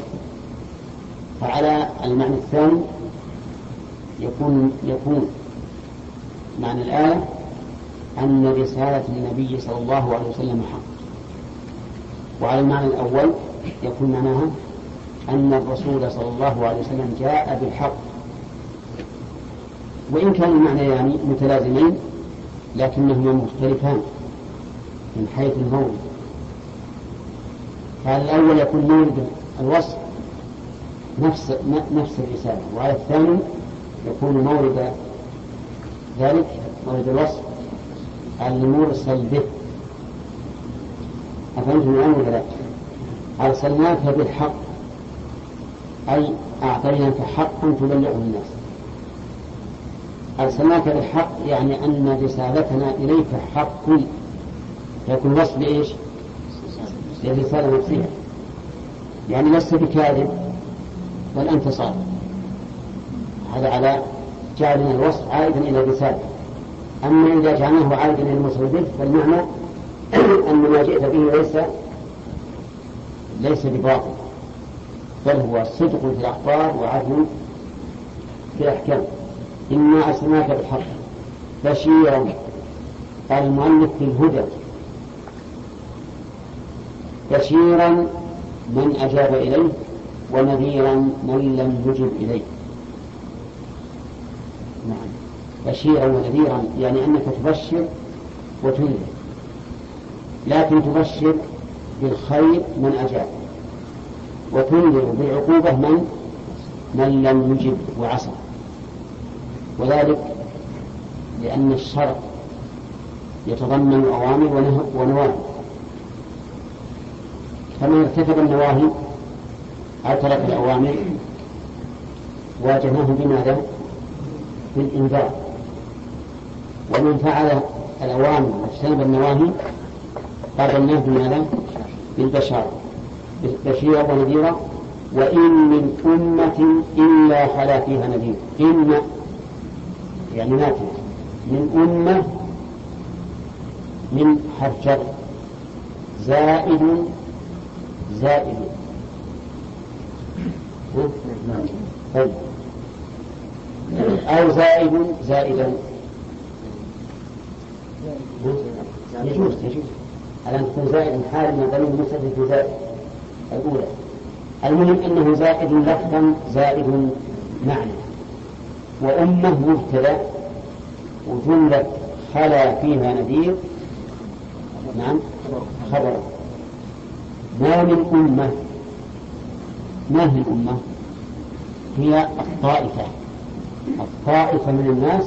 فعلى المعنى الثاني يكون يكون معنى الآية أن رسالة النبي صلى الله عليه وسلم حق. وعلى المعنى الأول يكون معناها أن الرسول صلى الله عليه وسلم جاء بالحق. وإن كان المعنيان يعني متلازمين لكنهما مختلفان من حيث المولد فعلى الأول يكون مولد الوصف نفس نفس الرسالة وعلى الثاني يكون مورد ذلك مورد الوصف المرسل به أفهمتم الآن ولا لا؟ أرسلناك بالحق أي أعطيناك حقا تبلغه الناس. أرسلناك بالحق يعني أن رسالتنا إليك حق. يكون وصف بإيش؟ للرسالة نفسها. يعني لست بكاذب بل أنت صادق. هذا على جعلنا الوصف عائدا إلى الرسالة. أما إذا جعلناه عائدا إلى الموصول به فالمعنى أن ما جئت به ليس ليس بباطل بل هو صدق في الأخبار وعدل في الأحكام. إنا أرسلناك بالحق بشيرا. قال المؤلف بالهدى بشيرا من أجاب إليه ونذيرا من لم يجب إليه. نعم. بشيرا ونذيرا يعني أنك تبشر وتنذر. لكن تبشر بالخير من أجاب. وتنذر بالعقوبة من؟ من لم يجب وعصى. وذلك لأن الشرع يتضمن أوامر ونواهي. فمن ارتكب النواهي أو ترك الأوامر واجهناه بماذا؟ بالإنذار ومن فعل الأوامر واجتنب النواهي قابلناه بماذا؟ بالبشارة. بشيرا ونذيرا وإن من أمة إلا خلا فيها نذير. إن يعني نافية من أمة من حرف زائد زائد. طيب. أو زائد زائدا. يجوز يجوز. أن تكون زائد حال من ضمير مستتر في زائد الأولى. المهم أنه زائد لفظا زائد معنى. وأمة مبتدأ وجملة خلا فيها نذير. نعم. خبر. ما من أمة ما هي الأمة؟ هي الطائفة. الطائفة من الناس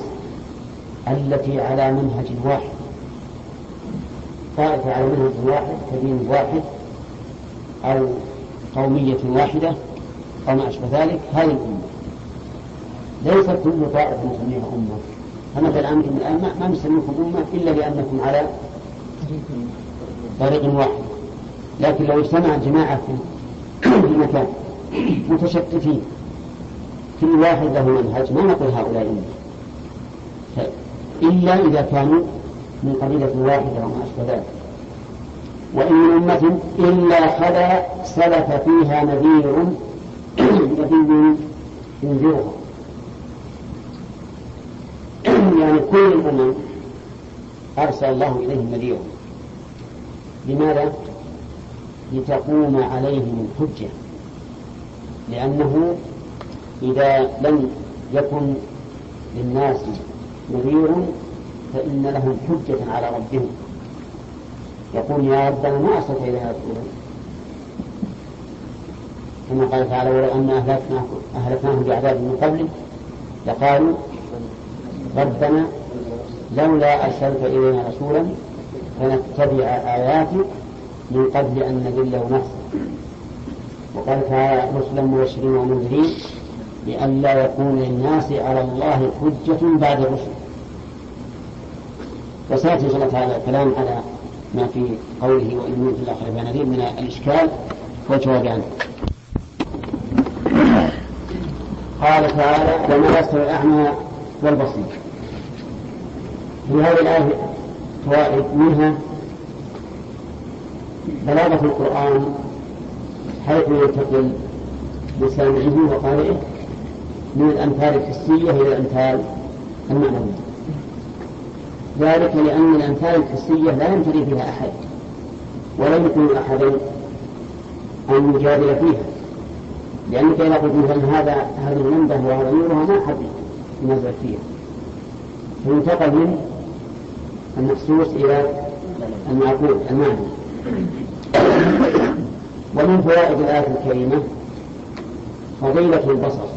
التي على منهج واحد. طائفة على منهج واحد كدين واحد أو قومية واحدة أو ما أشبه ذلك هذه الأمة. ليس كل طائفة نسميها أمة. فمثلا أنتم الآن ما نسميكم أمة إلا لأنكم على طريق واحد. لكن لو اجتمع جماعة في مكان متشتتين كل واحد له منهج ما نقول هؤلاء أمة إلا إذا كانوا من قبيلة واحدة وما أشبه ذلك. وإن من أمة إلا خلا سلف فيها نذير نذير ينذرها يعني كل الأمم أرسل الله إليهم نذيرا. لماذا؟ لتقوم عليهم الحجة. لأنه إذا لم يكن للناس نذير فإن لهم حجة على ربهم. يقول يا ربنا ما أرسلت إلينا رسولا كما قال تعالى ولو أن أهلكناه أهلكناهم بعذاب من قبله لقالوا ربنا لولا أرسلت إلينا رسولا فنتبع آياتك من قبل أن نذل ونخزى وقال تعالى رسلا مبشرين ومنذرين لئلا يكون للناس على الله حجة بعد الرسل. وسيأتي إن شاء الله الكلام على ما في قوله وإن من في الآخرة فنذير من الإشكال والجواب عنه قال تعالى وما يستوي الأعمى والبصير. في هذه الآية فوائد منها بلاغة القرآن حيث ينتقل لسامعه وقارئه من الأمثال الحسية إلى الأمثال المعنوية ذلك لأن الأمثال الحسية لا يمتري فيها أحد ولا يمكن أحد أن يجادل فيها. لأنك إذا قلت مثلا هذا هذه اللمبة وهذا نورها ما أحد ينزل فيها. فينتقل من المحسوس إلى المعقول المعنى. ومن فوائد الآية الكريمة فضيلة البصر.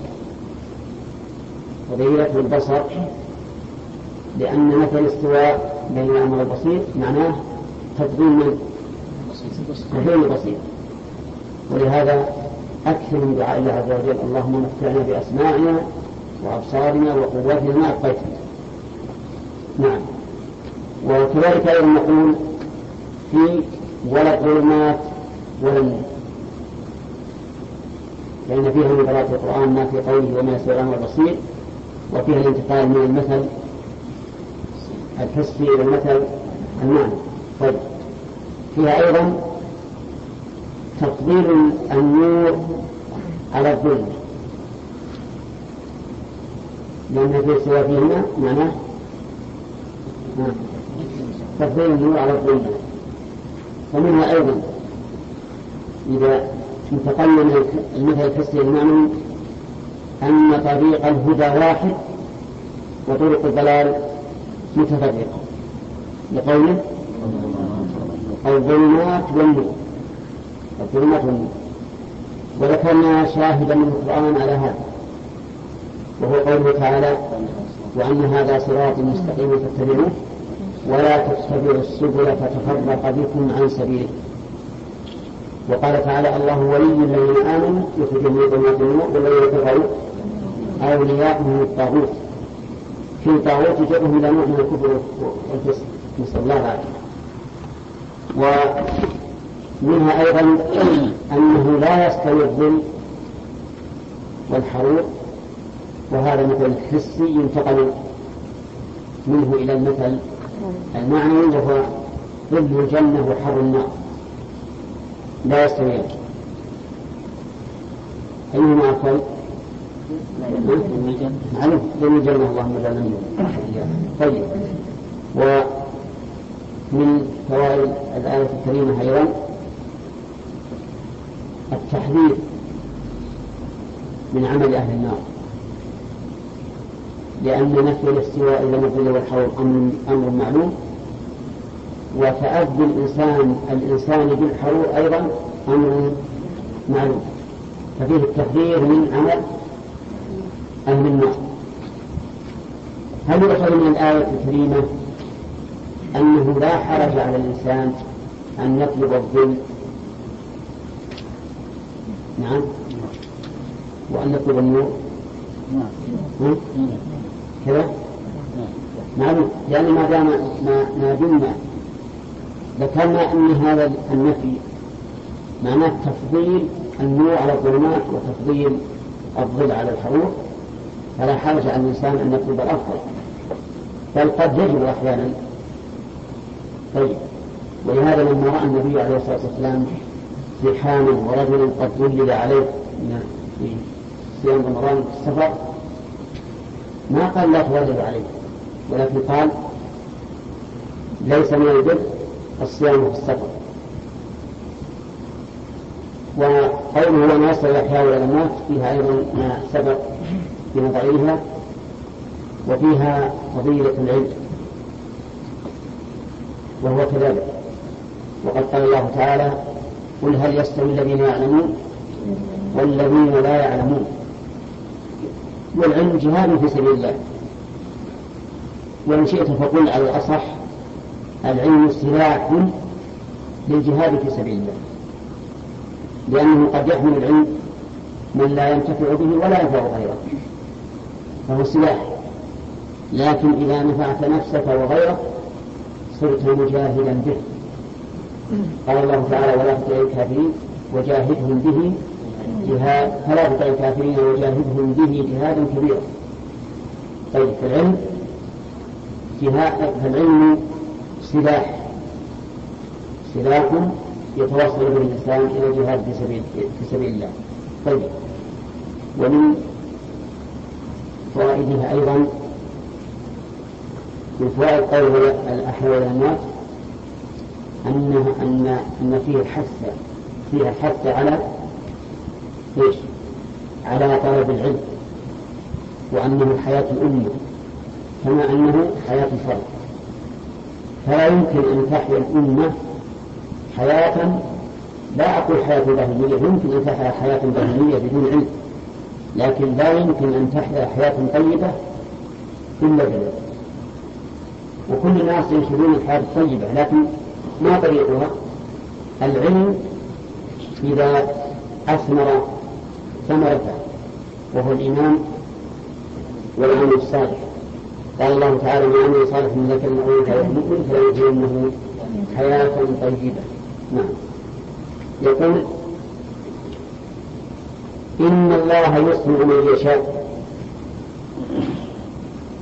فضيلة البصر لأن مثل الاستواء بين الأعمى والبصير معناه تفضيل من؟ تفضيل البصير ولهذا أكثر من دعاء الله عز وجل اللهم متعنا بأسماعنا وأبصارنا وقواتنا ما أبقيتنا. نعم. وكذلك أيضا نقول في ولا الظلمات ولا النور. لأن فيها من قراءة القرآن ما في قوله وما يستوي البصير. وفيها الانتقال من المثل الحسي إلى المثل المعنى طيب. فيها أيضا تفضيل النور على الظلمة لأن في فيهما؟ معناه؟ نعم. تفضيل النور على الظلمة ومنها أيضا إذا انتقلنا من المثل الحسي المعنوي أن طريق الهدى واحد وطرق الضلال متفرقة. لقوله الظلمات والنور. الظلمات والنور. وذكرنا شاهدا من القرآن على هذا. وهو قوله تعالى وأن هذا صراط مستقيم فاتبعوه ولا تتبعوا السبل فتفرق بكم عن سبيله. وقال تعالى الله ولي الذين آمنوا يخرجهم من ظلمات النور والذين كفروا أولياءهم الطاغوت. في طاغوت يجرهم إلى نوع من الكفر والفسق. نسأل الله العافية. ومنها أيضا أنه لا يستوي الظل والحرور وهذا مثل حسي ينتقل منه إلى المثل المعنوي وهو ظل الجنة وحر النار. لا يستويان أيهما أفضل؟ ظل الجنة اللهم اجعلنا طيب. ومن فوائد الآية الكريمة أيضا التحذير من عمل أهل النار. لأن نفي الاستواء إلى الظل والحوض أمر أمر معلوم. وتأذي الإنسان الإنسان بالحرور أيضا أمر معلوم. ففيه التحذير من عمل النار هل يؤخذ من الآية الكريمة أنه لا حرج على الإنسان أن يطلب الظل نعم. وأن يطلب النور؟ نعم كذا؟ معلوم لأن ما دام ما ما دمنا ذكرنا أن هذا النفي معناه تفضيل النور على الظلمات وتفضيل الظل على الحروف فلا حرج على الإنسان أن يطلب الأفضل. بل قد يجب أحيانا. طيب. ولهذا لما رأى النبي عليه الصلاة والسلام زحاما ورجلا قد ظلل عليه في صيام رمضان في السفر ما قال لا تغلب عليه ولكن قال ليس من البر الصيام في السفر. وقوله وما يستوي الأحياء والأموات فيها أيضا ما سبق نظرها وفيها فضيلة العلم وهو كذلك. وقد قال الله تعالى قل هل يستوي الذين يعلمون والذين لا يعلمون والعلم جهاد في سبيل الله. وإن شئت فقل على الأصح العلم سلاح للجهاد في سبيل الله لأنه قد يحمل العلم من لا ينتفع به ولا ينفع غيره. فهو سلاح. لكن إذا نفعت نفسك وغيرك صرت مجاهدا به. قال الله تعالى ولا تطع الكافرين وجاهدهم به جهاد فلا تطع الكافرين وجاهدهم به جهادا كبيرا. طيب فالعلم جهاد فالعلم سلاح. سلاح يتوصل به الإنسان إلى الجهاد في سبيل في سبيل الله. طيب ومن فوائدها أيضا من فوائد قول الأحياء والأموات أن أن أن فيه الحث فيها الحث على إيش؟ على طلب العلم وأنه حياة الأمة كما أنه حياة الفرد فلا يمكن أن تحيا الأمة حياة لا أقول حياة بهيمية يمكن أن تحيا حياة بهيمية بدون علم لكن لا يمكن أن تحيا حياة طيبة إلا بالعلم وكل الناس ينشدون الحياة الطيبة لكن ما طريقها؟ العلم إذا أثمر ثمرته وهو الإيمان والعمل الصالح. قال الله تعالى من عمل صالح من ذكر أو أنثى وهو مؤمن حياة طيبة. نعم. يقول إن الله يسمع من يشاء.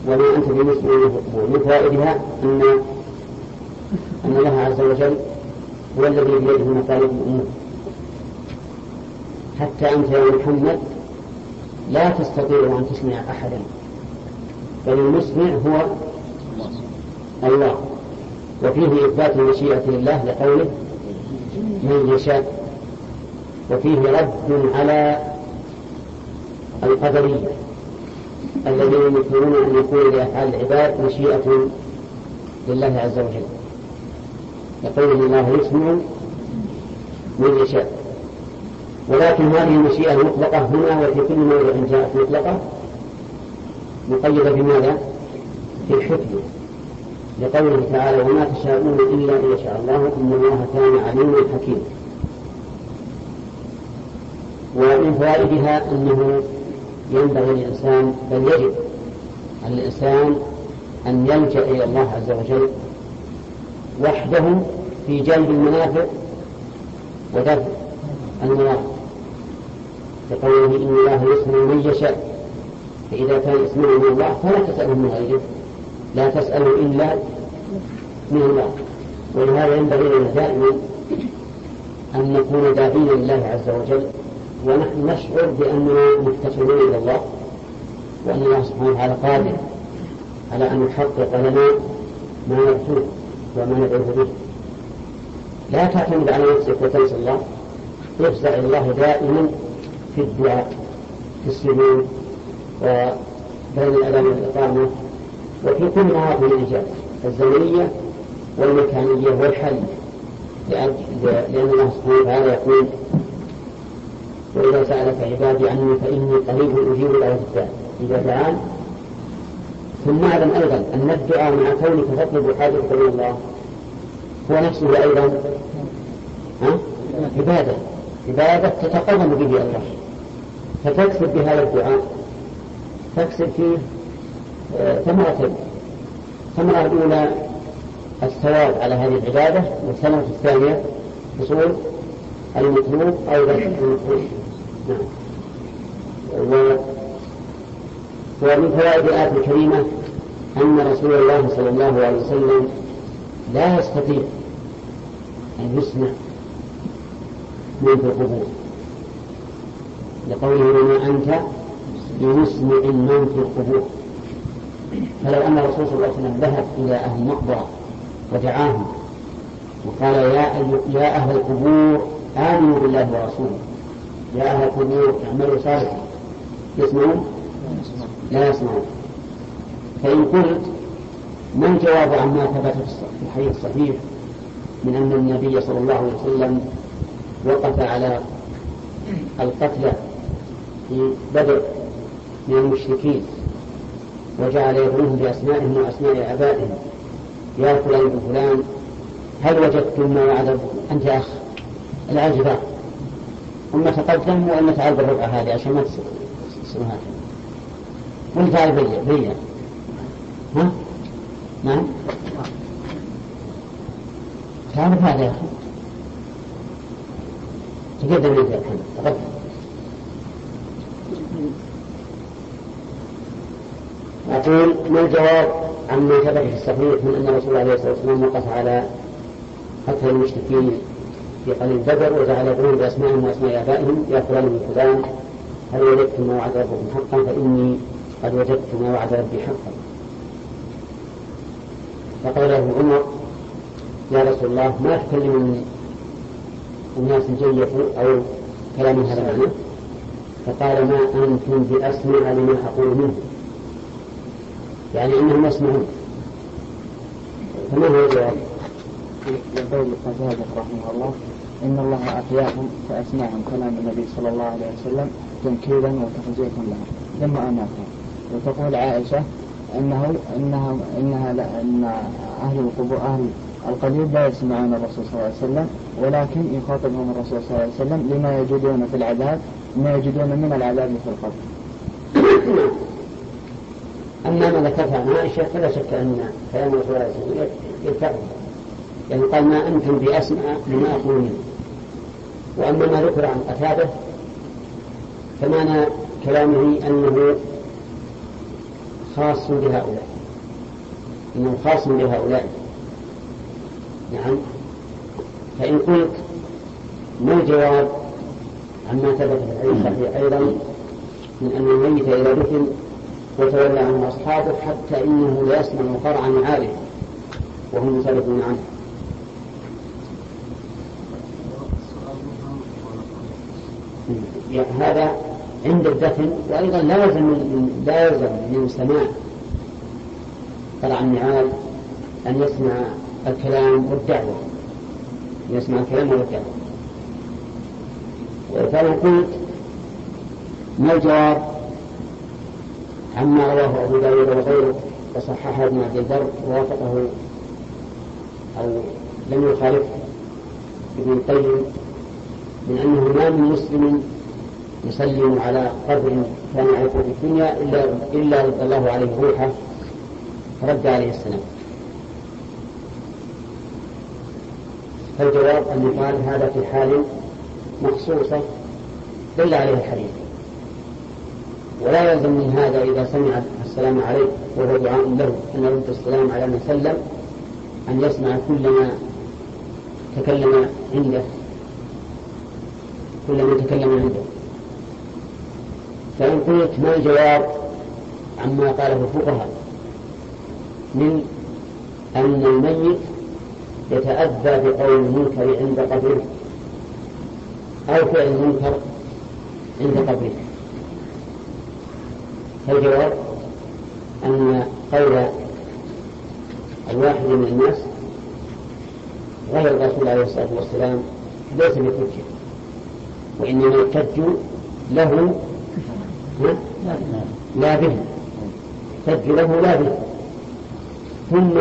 وما أنت بمسمع من فوائدها أن أن الله عز وجل هو الذي بيده مقاليد الأمور. حتى أنت يا محمد لا تستطيع أن تسمع أحدا بل المسمع هو الله. وفيه إثبات المشيئة لله لقوله من يشاء. وفيه رد على القدرية الذين ينكرون أن يكون لأفعال العباد مشيئة لله عز وجل. يقول الله يسمع من يشاء. ولكن هذه المشيئة المطلقة هنا وفي كل موضع جاءت مطلقة مقيدة بماذا؟ في الحكمة لقوله تعالى وما تشاءون إلا أن يشاء الله إن الله كان عليما حكيما. ومن فوائدها أنه ينبغي للإنسان بل يجب على الإنسان أن يلجأ إلى الله عز وجل وحده في جلب المنافع ودفع المواقف كقوله إن الله يسمع من يشاء فإذا كان يسمع من الله فلا تسأله من غيره لا تسأله إلا من الله. ولهذا ينبغي لنا دائما أن نكون داعين لله عز وجل ونحن نشعر بأننا مفتقرون إلى الله وأن الله سبحانه وتعالى قادر على أن يحقق لنا ما نرجوه وما ندعوه به. لا تعتمد على نفسك وتنسى الله. افزع الله دائما في الدعاء في السجود وبين الأذان والإقامة وفي كل مواطن الإجابة الزمنية والمكانية والحالية لأن الله سبحانه وتعالى يقول وإذا سألك عبادي عني فإني قريب أجيب دعوة الداعي إذا دعان ثم اعلم أيضا أن الدعاء مع كونك تطلب حاجتك من الله هو نفسه أيضا ها؟ عبادة. عبادة تتقرب به الله فتكسب بهذا الدعاء. تكسب فيه آه، ثمرتين الثمرة الأولى الثواب على هذه العبادة والثمرة الثانية حصول المطلوب أو دفع المطلوب. ومن فوائد الآية الكريمة أن رسول الله صلى الله عليه وسلم لا يستطيع أن يسمع من في القبور. لقوله وما أنت بمسمع من في القبور فلو أن الرسول صلى الله عليه وسلم ذهب إلى أهل المقبرة ودعاهم وقال يا يا أهل القبور آمنوا بالله ورسوله يا أهل القبور اعملوا صالحا. يسمعون؟ لا يسمعون. فإن قلت ما الجواب عما ثبت في الحديث الصحيح من أن النبي صلى الله عليه وسلم وقف على القتلى في بدر من المشركين وجعل يدعوهم بأسمائهم وأسماء آبائهم. يا فلان بن فلان هل وجدتم ما وعد أنت أخ؟ العجبة. ثم تقدم وأن نفعل بالربع هذه عشان ما تصير هكذا والفعل بيا بيا ها؟ نعم. تعرف هذا يا أخي. تقدم أنت الحين تقدم أقول ما الجواب عما ثبت في الصحيح من أن رسول الله عليه الصلاة والسلام وقف على قتل المشركين في قليل بدر وجعل يقولون بأسمائهم وأسماء آبائهم يا فلان من فلان هل وجدتم ما وعد ربكم حقا؟ فإني قد وجدت ما وعد ربي حقا. فقال له عمر يا رسول الله ما تكلمني الناس جيفوا أو كلام هذا معنى فقال ما أنتم بأسمع لما أقول منه. يعني أنهم يسمعون. فما هو الجواب؟
يقول ابن رحمه الله إن الله أحياهم فأسمعهم كلام النبي صلى الله عليه وسلم تنكيلا وتخزيكا لهم ثم أماتهم وتقول عائشة أنه إنها إنها أن أهل القبور أهل القليل لا يسمعون الرسول صلى الله عليه وسلم ولكن يخاطبهم الرسول صلى الله عليه وسلم لما يجدون في العذاب ما يجدون من العذاب في القبر.
أما ما ذكرت عن عائشة فلا شك أن كلام الرسول صلى الله عليه وسلم يرتفع يعني قال ما أنتم بأسمع لما أقول. منه وأما ما ذكر عن قتادة فمعنى كلامه أنه خاص بهؤلاء إنه خاص بهؤلاء. نعم. فإن قلت ما الجواب عما ثبت في الحديث الصحيح أيضا؟ من أن الميت إذا دفن وتولى عنه أصحابه حتى إنه لا يسمع قرع نعاله وهم يسالكون عنه. هذا عند الدفن وأيضا لا يلزم من لا يلزم من سماع قرع النعال أن يسمع الكلام والدعوة. يسمع الكلام والدعوة. فأنا قلت ما الجواب؟ عما رواه أبو داود وغيره وصححه ابن عبد البر ووافقه أو لم يخالف ابن القيم من أنه ما من مسلم يسلم على قبر كان يعرفه في الدنيا إلا إلا رد الله عليه روحه. فرد عليه السلام. فالجواب أن يقال هذا في حال مخصوصة دل عليه الحديث. ولا يلزم من هذا إذا سمع السلام عليه وهو دعاء له أن يرد السلام على من سلم أن يسمع كل ما تكلم عنده. كل ما تكلم عنده. فإن قلت ما الجواب عما قاله الفقهاء؟ من أن الميت يتأذى بقول المنكر عند قبره أو فعل المنكر عند قبره. فالجواب أن قول الواحد من الناس غير الرسول عليه الصلاة والسلام ليس بحجة وإنما يحتج له لا به يحتج له لا به ثم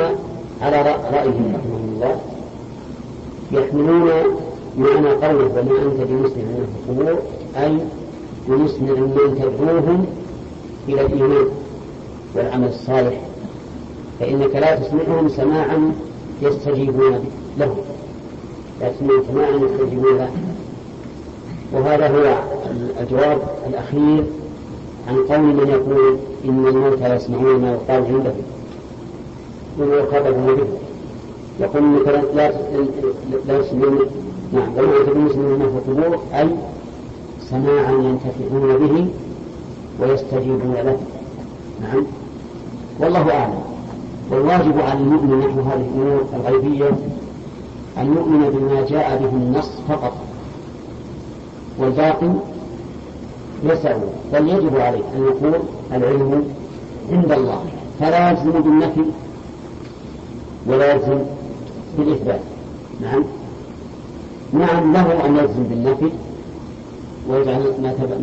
على رأيهم رحمه الله يحملون معنى قوله وما أنت بمسلم من القبور أي بمسلم من تدعوهم إلى الإيمان والعمل الصالح. فإنك لا تسمعهم سماعا يستجيبون له لا تسمعهم سماعا يستجيبون له وهذا هو الجواب الأخير. عن قول من يقول إن الموتى يسمعون ما يقال عنده وما يخاطبون به يقول؟ إنك لا لا يسمعون نعم وما يسمعون ما في القبور أي سماعا ينتفعون به ويستجيبون له. نعم. والله أعلم. والواجب على المؤمن نحو هذه الأمور الغيبية أن يؤمن بما جاء به النص فقط. والباقي يسعه بل يجب عليه أن يقول العلم عند الله فلا يلزم بالنفي ولا يلزم بالإثبات. نعم. نعم له أن يلزم بالنفي ويجعل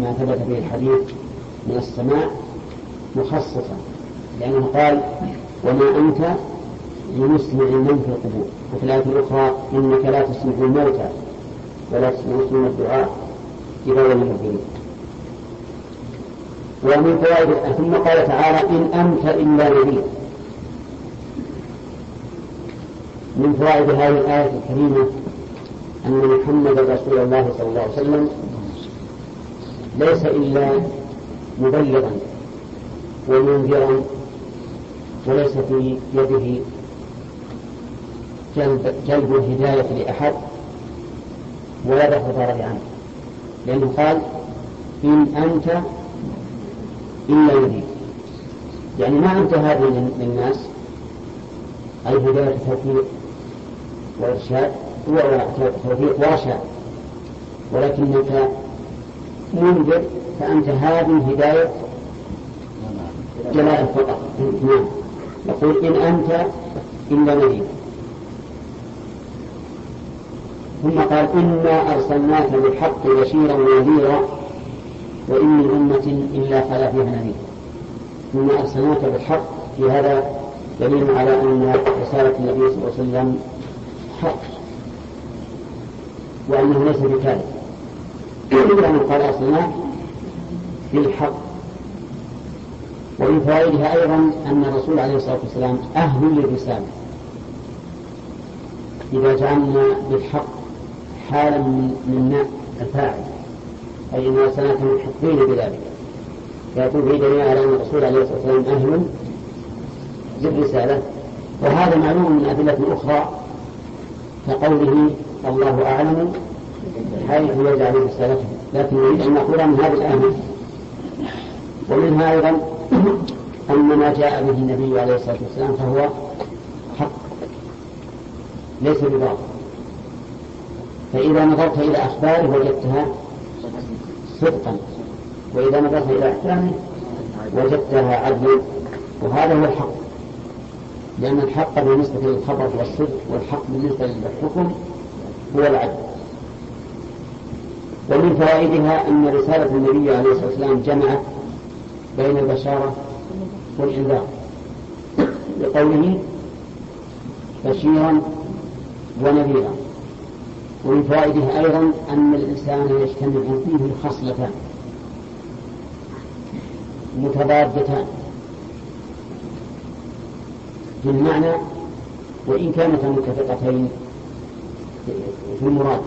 ما ثبت به الحديث من السماع مخصصا لأنه قال وما أنت بمسمع من في القبور. وفي الآية الأخرى إنك لا تسمع الموتى ولا تسمع الدعاء إذا لم يكبرون ومن فوائد ثم قال تعالى إن أنت إلا نذير. من فوائد هذه الآية الكريمة أن محمد رسول الله صلى الله عليه وسلم ليس إلا مبلغا ومنذرا وليس في يده جلب, جلب الهداية لأحد ولا الضرر عنه. لأنه قال إن أنت إلا نذير يعني ما أنت هذه للناس أي هداية توفيق وإرشاد توفيق ورشاد ولكنك منذر فأنت هذه هداية جلاء فقط. نعم. يقول إن أنت إلا نذير. ثم قال إنا أرسلناك بالحق بشيرا ونذيرا وإن من أمة إلا خلا فيها نذير. ثم أرسلناك بالحق في هذا دليل على أن رسالة النبي صلى الله عليه وسلم حق. وأنه ليس بكاذب. لأنه قال أرسلناك بالحق. ومن فوائدها أيضا أن الرسول عليه الصلاة والسلام أهل للرسالة. إذا جعلنا بالحق حالا من الفاعل. أي أن أرسلناك محقين بذلك. فيكون في دليل على أن الرسول عليه الصلاة والسلام أهل للرسالة. وهذا معلوم من أدلة أخرى كقوله الله أعلم حيث يجعل رسالته لكن نريد أن نقول من هذه الآية ومنها أيضا أن ما جاء به النبي عليه الصلاة والسلام فهو حق ليس بباطل. فإذا نظرت إلى أخباره وجدتها صدقا وإذا نظرت إلى أحكامه وجدتها عدلا وهذا هو الحق. لأن الحق بالنسبة للخبر هو الصدق والحق بالنسبة للحكم هو العدل. ومن فوائدها أن رسالة النبي عليه الصلاة والسلام جمعت بين البشارة والإنذار. لقوله بشيرا ونذيرا. ومن فوائدها أيضا أن الإنسان يجتمع فيه خصلتان متضادتان في المعنى وإن كانتا متفقتين في المراد.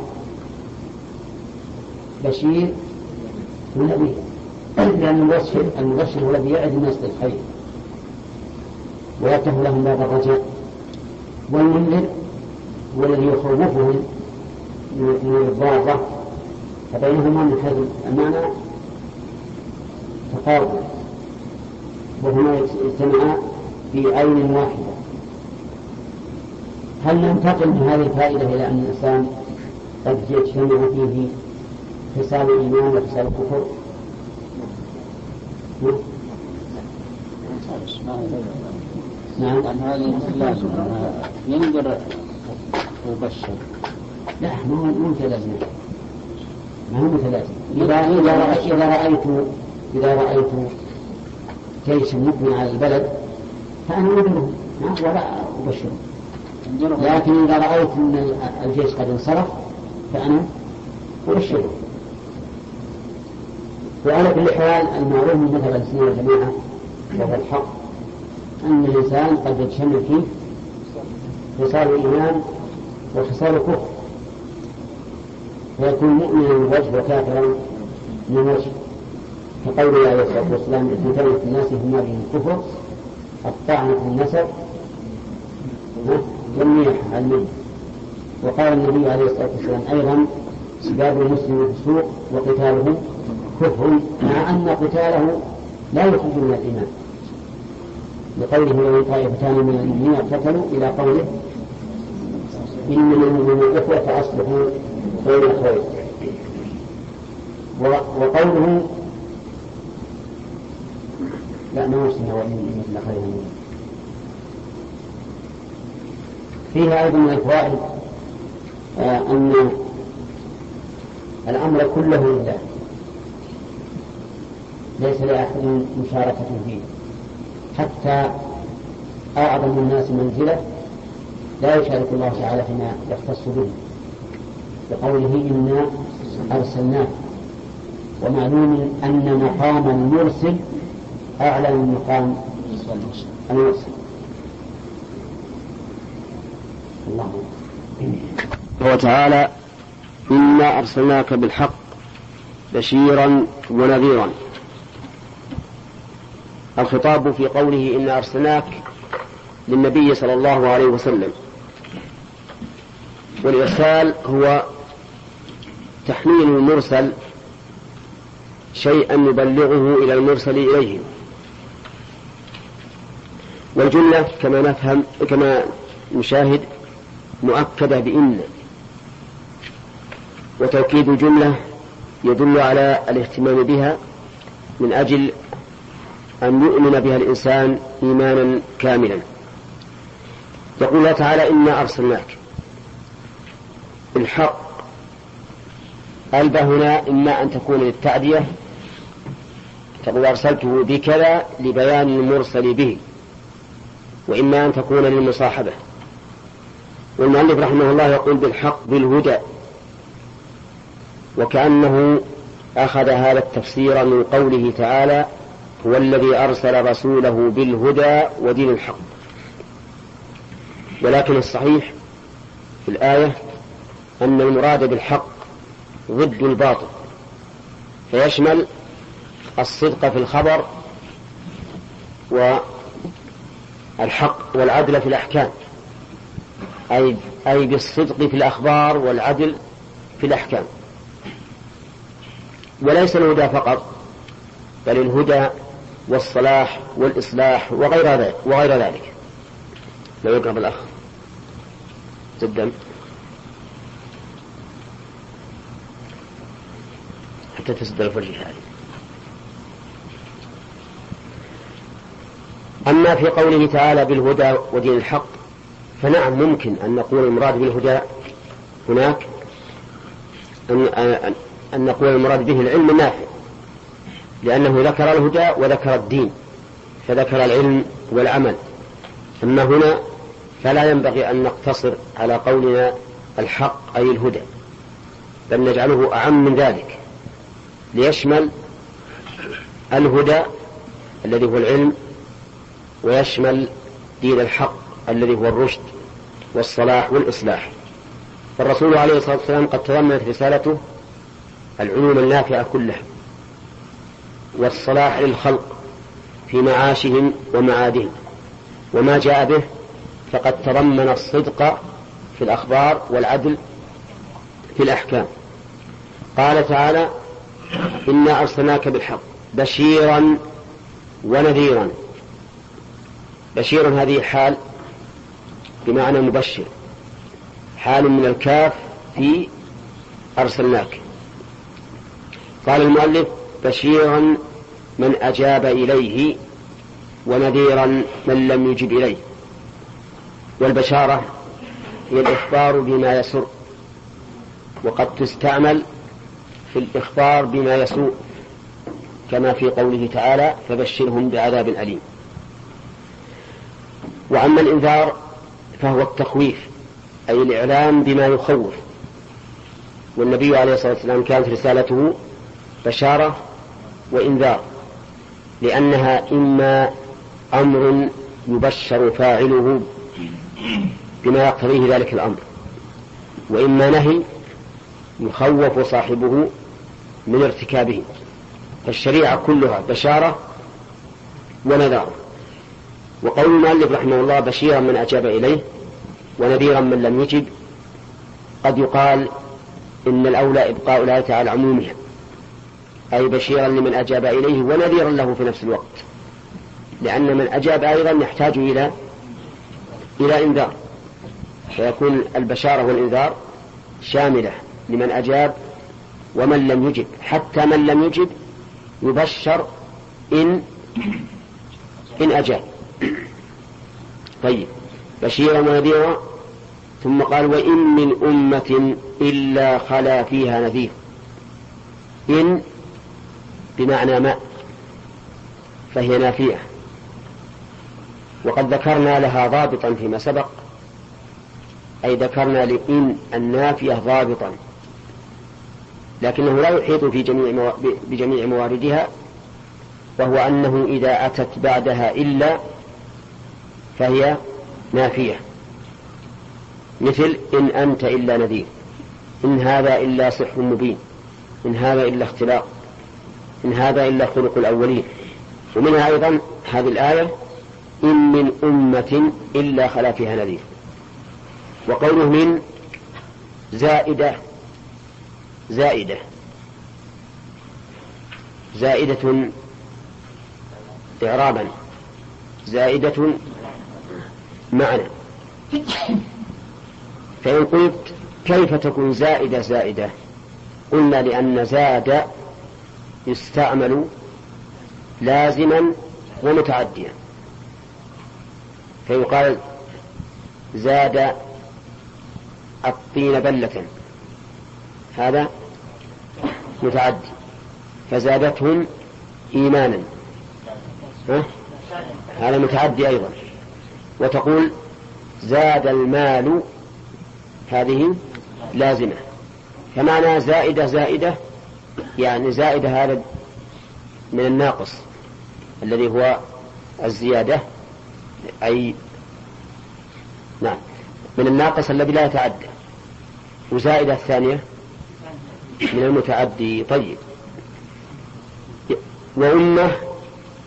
بشير ونبي لأن المبشر المبشر هو الذي يعد الناس بالخير ويفتح لهم باب الرجاء والمنذر هو الذي يخوفهم من الضارة فبينهما من حيث المعنى تقارب. وهما يجتمعان في عين واحدة. هل ننتقل من هذه الفائدة إلى أن الإنسان قد يجتمع فيه خصال الإيمان وخصال الكفر؟
نعم. عن هذه لازم ينذر ويبشر
لا ما هو متلازم ما هو متلازم إذا إذا رأيت إذا رأيت إذا رأيت جيش مقبل على البلد فأنا أنذره ولا أبشره لكن إذا رأيت أن الجيش قد انصرف فأنا أبشره وعلى كل حال المعروف من مثل السنة والجماعة وهو الحق أن الإنسان قد يتشمل فيه خصال الإيمان وخصال الكفر. فيكون مؤمنا من وجه وكافرا من وجه. كقوله عليه الصلاة والسلام في الناس هما به الكفر الطعن في النسب والنيح على الميت وقال النبي عليه الصلاة والسلام أيضا سباب المسلم فسوق وقتاله كفر مع أن قتاله لا يخرج من الإيمان. لقوله وإن طائفتان من المؤمنين اقتتلوا إلى قوله إن المؤمنين إخوة فأصلحوا بين الخير وقوله لا ما وصلنا وإن مثل خير. فيها أيضا من الفوائد آه أن الأمر كله لله. ليس لأحد مشاركة فيه. حتى أعظم الناس منزلة لا يشارك الله تعالى فيما يختص به. بقوله إنا أرسلناك. ومعلوم أن مقام المرسل أعلى من مقام المرسل. الله
وتعالى إنا أرسلناك بالحق بشيرا ونذيرا. الخطاب في قوله إنا أرسلناك للنبي صلى الله عليه وسلم. والإرسال هو تحميل المرسل شيئا يبلغه إلى المرسل إليه والجملة كما نفهم كما نشاهد مؤكدة بإن. وتوكيد الجملة يدل على الاهتمام بها من أجل أن يؤمن بها الإنسان إيمانا كاملا. يقول الله تعالى إنا أرسلناك الحق ألبى هنا إما أن تكون للتعدية تقول أرسلته بكذا لبيان المرسل به وإما أن تكون للمصاحبة. والمؤلف رحمه الله يقول بالحق بالهدى وكأنه أخذ هذا التفسير من قوله تعالى هو الذي أرسل رسوله بالهدى ودين الحق. ولكن الصحيح في الآية أن المراد بالحق ضد الباطل. فيشمل الصدق في الخبر والحق والعدل في الأحكام. أي أي بالصدق في الأخبار والعدل في الأحكام. وليس الهدى فقط بل الهدى والصلاح والإصلاح وغير ذلك وغير ذلك. لو يقرب الأخ. جدا. حتى تسد الفرج هذه. أما في قوله تعالى بالهدى ودين الحق فنعم ممكن أن نقول المراد بالهدى هناك أن, أن نقول المراد به العلم النافع لأنه ذكر الهدى وذكر الدين فذكر العلم والعمل. أما هنا فلا ينبغي أن نقتصر على قولنا الحق أي الهدى بل نجعله أعم من ذلك. ليشمل الهدى
الذي هو العلم ويشمل دين الحق الذي هو الرشد والصلاح والإصلاح. فالرسول عليه الصلاة والسلام قد تضمنت رسالته العلوم النافعة كلها والصلاح للخلق في معاشهم ومعادهم. وما جاء به فقد تضمن الصدق في الأخبار والعدل في الأحكام. قال تعالى إنا أرسلناك بالحق بشيرا ونذيرا. بشير هذه حال بمعنى مبشر. حال من الكاف في أرسلناك. قال المؤلف بشيرا من أجاب إليه ونذيرا من لم يجب إليه. والبشارة هي الإخبار بما يسر وقد تستعمل في الإخبار بما يسوء كما في قوله تعالى فبشرهم بعذاب أليم. وأما الإنذار فهو التخويف أي الإعلام بما يخوف. والنبي عليه الصلاة والسلام كانت رسالته بشارة وإنذار لأنها إما أمر يبشر فاعله بما يقتضيه ذلك الأمر وإما نهي يخوف صاحبه من ارتكابه. فالشريعة كلها بشارة ونذار وقول المؤلف رحمه الله بشيرا من أجاب إليه ونذيرا من لم يجب قد يقال إن الأولى إبقاء الآية على عمومها. أي بشيرا لمن أجاب إليه ونذيرا له في نفس الوقت. لأن من أجاب أيضا يحتاج إلى إلى إنذار. فيكون البشارة والإنذار شاملة لمن أجاب ومن لم يجب حتى من لم يجب يبشر إن إن أجاب. طيب بشيرا ونذيرا ثم قال وإن من أمة إلا خلا فيها نذير. إن بمعنى ما فهي نافية. وقد ذكرنا لها ضابطا فيما سبق أي ذكرنا لإن النافية ضابطا. لكنه لا يحيط في جميع بجميع مواردها وهو أنه إذا أتت بعدها إلا فهي نافية. مثل إن أنت إلا نذير إن هذا إلا سحر مبين إن هذا إلا اختلاق إن هذا إلا خلق الأولين. ومنها أيضا هذه الآية إن من أمة إلا خلا فيها نذير. وقوله من زائدة زائدة. زائدة إعرابا. زائدة معنى. فإن قلت كيف تكون زائدة زائدة؟ قلنا لأن زاد يستعمل لازما ومتعديا. فيقال زاد الطين بلة. هذا متعدي. فزادتهم إيمانا. ها؟ هذا متعدي أيضا. وتقول زاد المال هذه لازمة. فمعنى زائدة زائدة يعني زائدة هذا من الناقص الذي هو الزيادة. أي نعم. من الناقص الذي لا يتعدى. وزائدة الثانية من المتعدي طيب. وأمة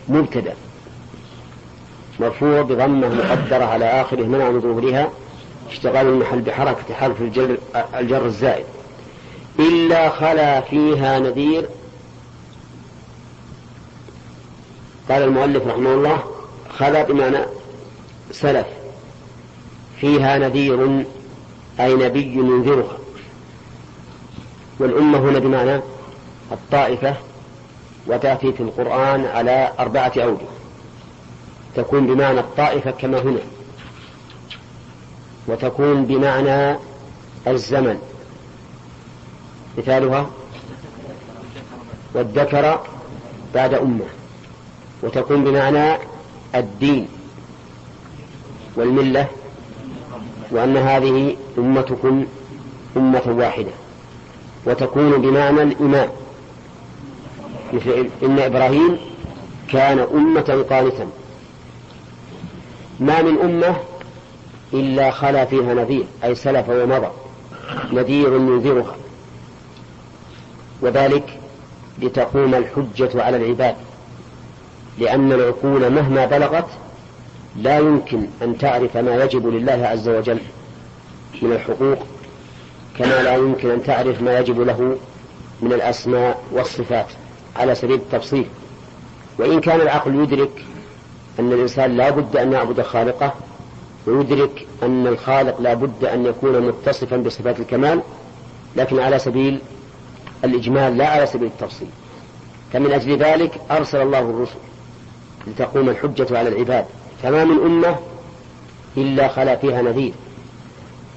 مبتدأ. مرفوع بضمة مقدرة على آخره منع من ظهورها اشتغال المحل بحركة حرف الجر, الجر الزائد. إلا خلا فيها نذير. قال المؤلف رحمه الله خلا بمعنى سلف. فيها نذير أي نبي ينذرها والأمة هنا بمعنى الطائفة وتأتي في القرآن على أربعة أوجه. تكون بمعنى الطائفة كما هنا. وتكون بمعنى الزمن. مثالها والذكر بعد أمة. وتكون بمعنى الدين والملة وأن هذه أمتكم أمة واحدة. وتكون بمعنى الإمام. مثل إن إبراهيم كان أمة قانتا. ما من أمة إلا خلا فيها نذير أي سلف ومضى. نذير ينذرها. وذلك لتقوم الحجة على العباد. لأن العقول مهما بلغت لا يمكن أن تعرف ما يجب لله عز وجل من الحقوق كما لا يمكن أن تعرف ما يجب له من الأسماء والصفات على سبيل التفصيل. وإن كان العقل يدرك أن الإنسان لا بد أن يعبد خالقه ويدرك أن الخالق لا بد أن يكون متصفا بصفات الكمال لكن على سبيل الإجمال لا على سبيل التفصيل. فمن أجل ذلك أرسل الله الرسل لتقوم الحجة على العباد. فما من أمة إلا خلا فيها نذير.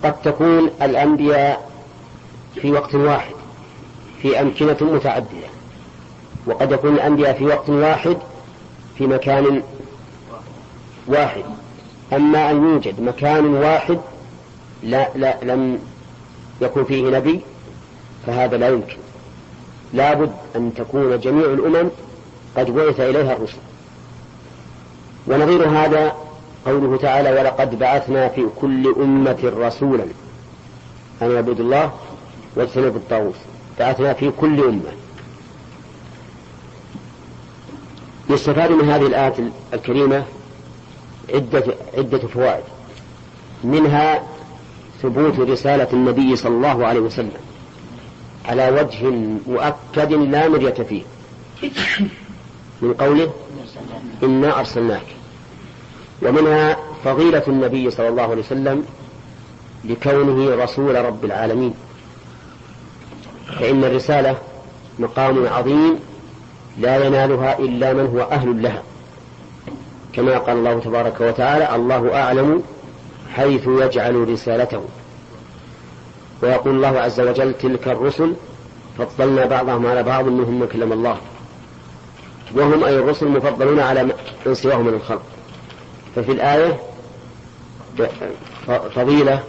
قد تكون الأنبياء في وقت واحد في أمكنة متعددة. وقد يكون الأنبياء في وقت واحد في مكان واحد. أما أن يوجد مكان واحد لا, لا لم يكن فيه نبي فهذا لا يمكن. لا بد أن تكون جميع الأمم قد بعث إليها الرسل. ونظير هذا قوله تعالى ولقد بعثنا في كل أمة رسولا. أن يعبدوا الله. واجتنبوا الطاغوت. بعثنا في كل أمة. يستفاد من هذه الآية الكريمة عدة عدة فوائد. منها ثبوت رسالة النبي صلى الله عليه وسلم على وجه مؤكد لا مرية فيه. من قوله إنا أرسلناك. ومنها فضيلة النبي صلى الله عليه وسلم لكونه رسول رب العالمين. فإن الرسالة مقام عظيم لا ينالها إلا من هو أهل لها. كما قال الله تبارك وتعالى الله أعلم حيث يجعل رسالته. ويقول الله عز وجل تلك الرسل فضلنا بعضهم على بعض منهم من كلم الله. وهم أي الرسل مفضلون على من سواهم من الخلق. ففي الآية فضيلة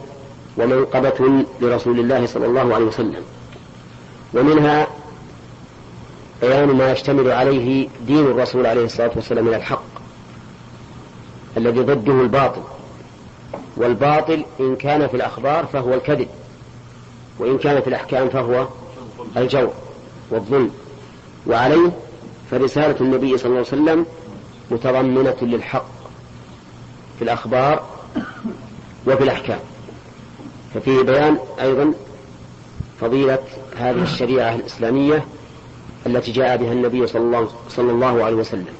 ومنقبة لرسول الله صلى الله عليه وسلم. ومنها بيان ما يشتمل عليه دين الرسول عليه الصلاة والسلام من الحق الذي ضده الباطل والباطل إن كان في الأخبار فهو الكذب وإن كان في الأحكام فهو الجور والظلم. وعليه فرسالة النبي صلى الله عليه وسلم متضمنة للحق في الأخبار وفي الأحكام. ففيه بيان أيضا فضيلة هذه الشريعة الإسلامية التي جاء بها النبي صلى الله, صلى الله عليه وسلم.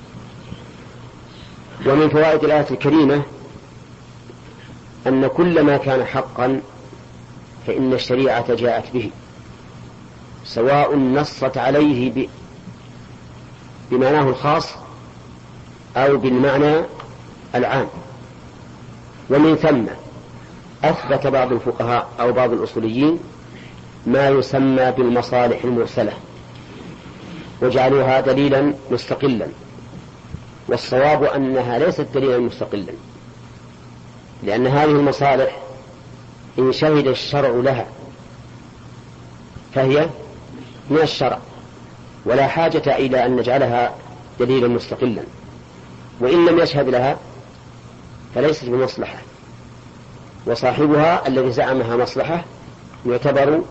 ومن فوائد الآية الكريمة أن كل ما كان حقا فإن الشريعة جاءت به سواء نصت عليه بمعناه الخاص أو بالمعنى العام. ومن ثم أثبت بعض الفقهاء أو بعض الأصوليين ما يسمى بالمصالح المرسلة وجعلوها دليلا مستقلا والصواب أنها ليست دليلا مستقلا لأن هذه المصالح إن شهد الشرع لها فهي من الشرع ولا حاجة إلى أن نجعلها دليلا مستقلا وإن لم يشهد لها فليست بمصلحة وصاحبها الذي زعمها مصلحة يعتبر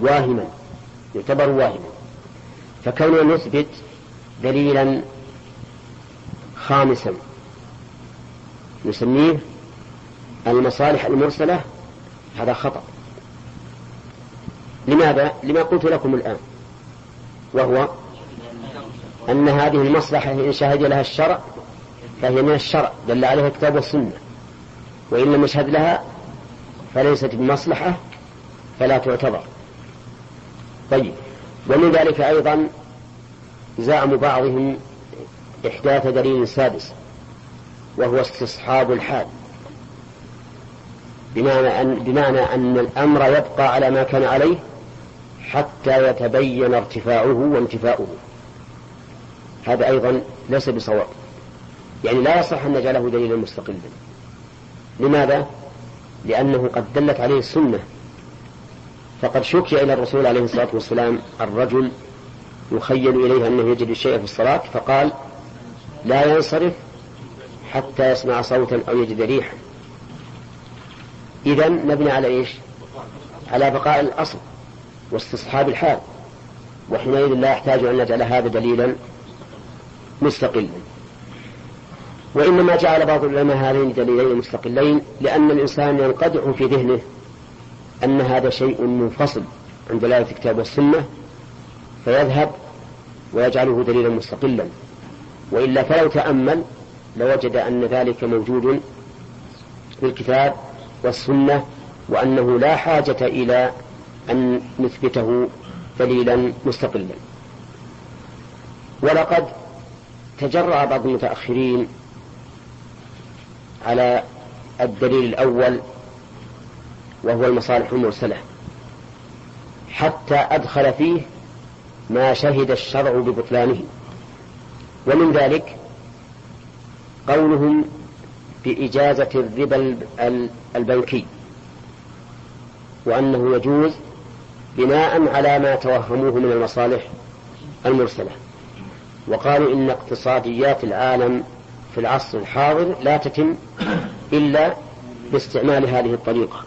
واهما يعتبر واهما. فكوننا نثبت دليلا خامسا نسميه المصالح المرسلة هذا خطأ. لماذا؟ لما قلت لكم الآن وهو أن هذه المصلحة إن شهد لها الشرع فهي من الشرع دل عليها الكتاب والسنة. وإن لم يشهد لها فليست بمصلحة فلا تعتبر. طيب. ومن ذلك أيضا زعم بعضهم إحداث دليل سادس وهو استصحاب الحال. بمعنى أن, بمعنى أن الأمر يبقى على ما كان عليه حتى يتبين ارتفاعه وانتفاؤه. هذا أيضا ليس بصواب. يعني لا يصح أن نجعله دليلا مستقلا. لماذا؟ لأنه قد دلت عليه السنة فقد شكي إلى الرسول عليه الصلاة والسلام الرجل يخيل إليه أنه يجد الشيء في الصلاة فقال لا ينصرف حتى يسمع صوتا أو يجد ريحا. إذا نبني على إيش؟ على بقاء الأصل واستصحاب الحال وحينئذ لا يحتاج أن نجعل هذا دليلا مستقلا. وإنما جعل بعض العلماء هذين دليلين مستقلين لأن الإنسان ينقدح في ذهنه أن هذا شيء منفصل عن دلالة الكتاب والسنة فيذهب ويجعله دليلا مستقلا. وإلا فلو تأمل لوجد أن ذلك موجود في الكتاب والسنة وأنه لا حاجة إلى أن نثبته دليلا مستقلا. ولقد تجرأ بعض المتأخرين على الدليل الأول وهو المصالح المرسلة. حتى أدخل فيه ما شهد الشرع ببطلانه. ومن ذلك قولهم بإجازة الربا البنكي. وأنه يجوز بناء على ما توهموه من المصالح المرسلة. وقالوا إن اقتصاديات العالم في العصر الحاضر لا تتم إلا باستعمال هذه الطريقة.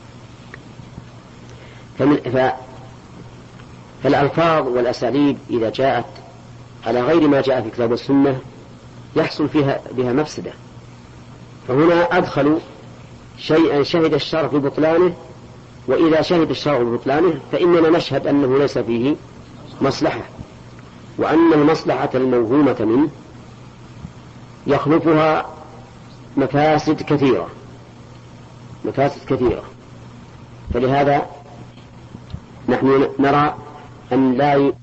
فمن ف... فالألفاظ والأساليب إذا جاءت على غير ما جاء في كتاب السنة يحصل فيها بها مفسدة. فهنا أدخلوا شيئا شهد الشرع ببطلانه وإذا شهد الشرع ببطلانه فإننا نشهد أنه ليس فيه مصلحة وأن المصلحة الموهومة منه يخلفها مفاسد كثيرة. مفاسد كثيرة. فلهذا نحن نرى أن لا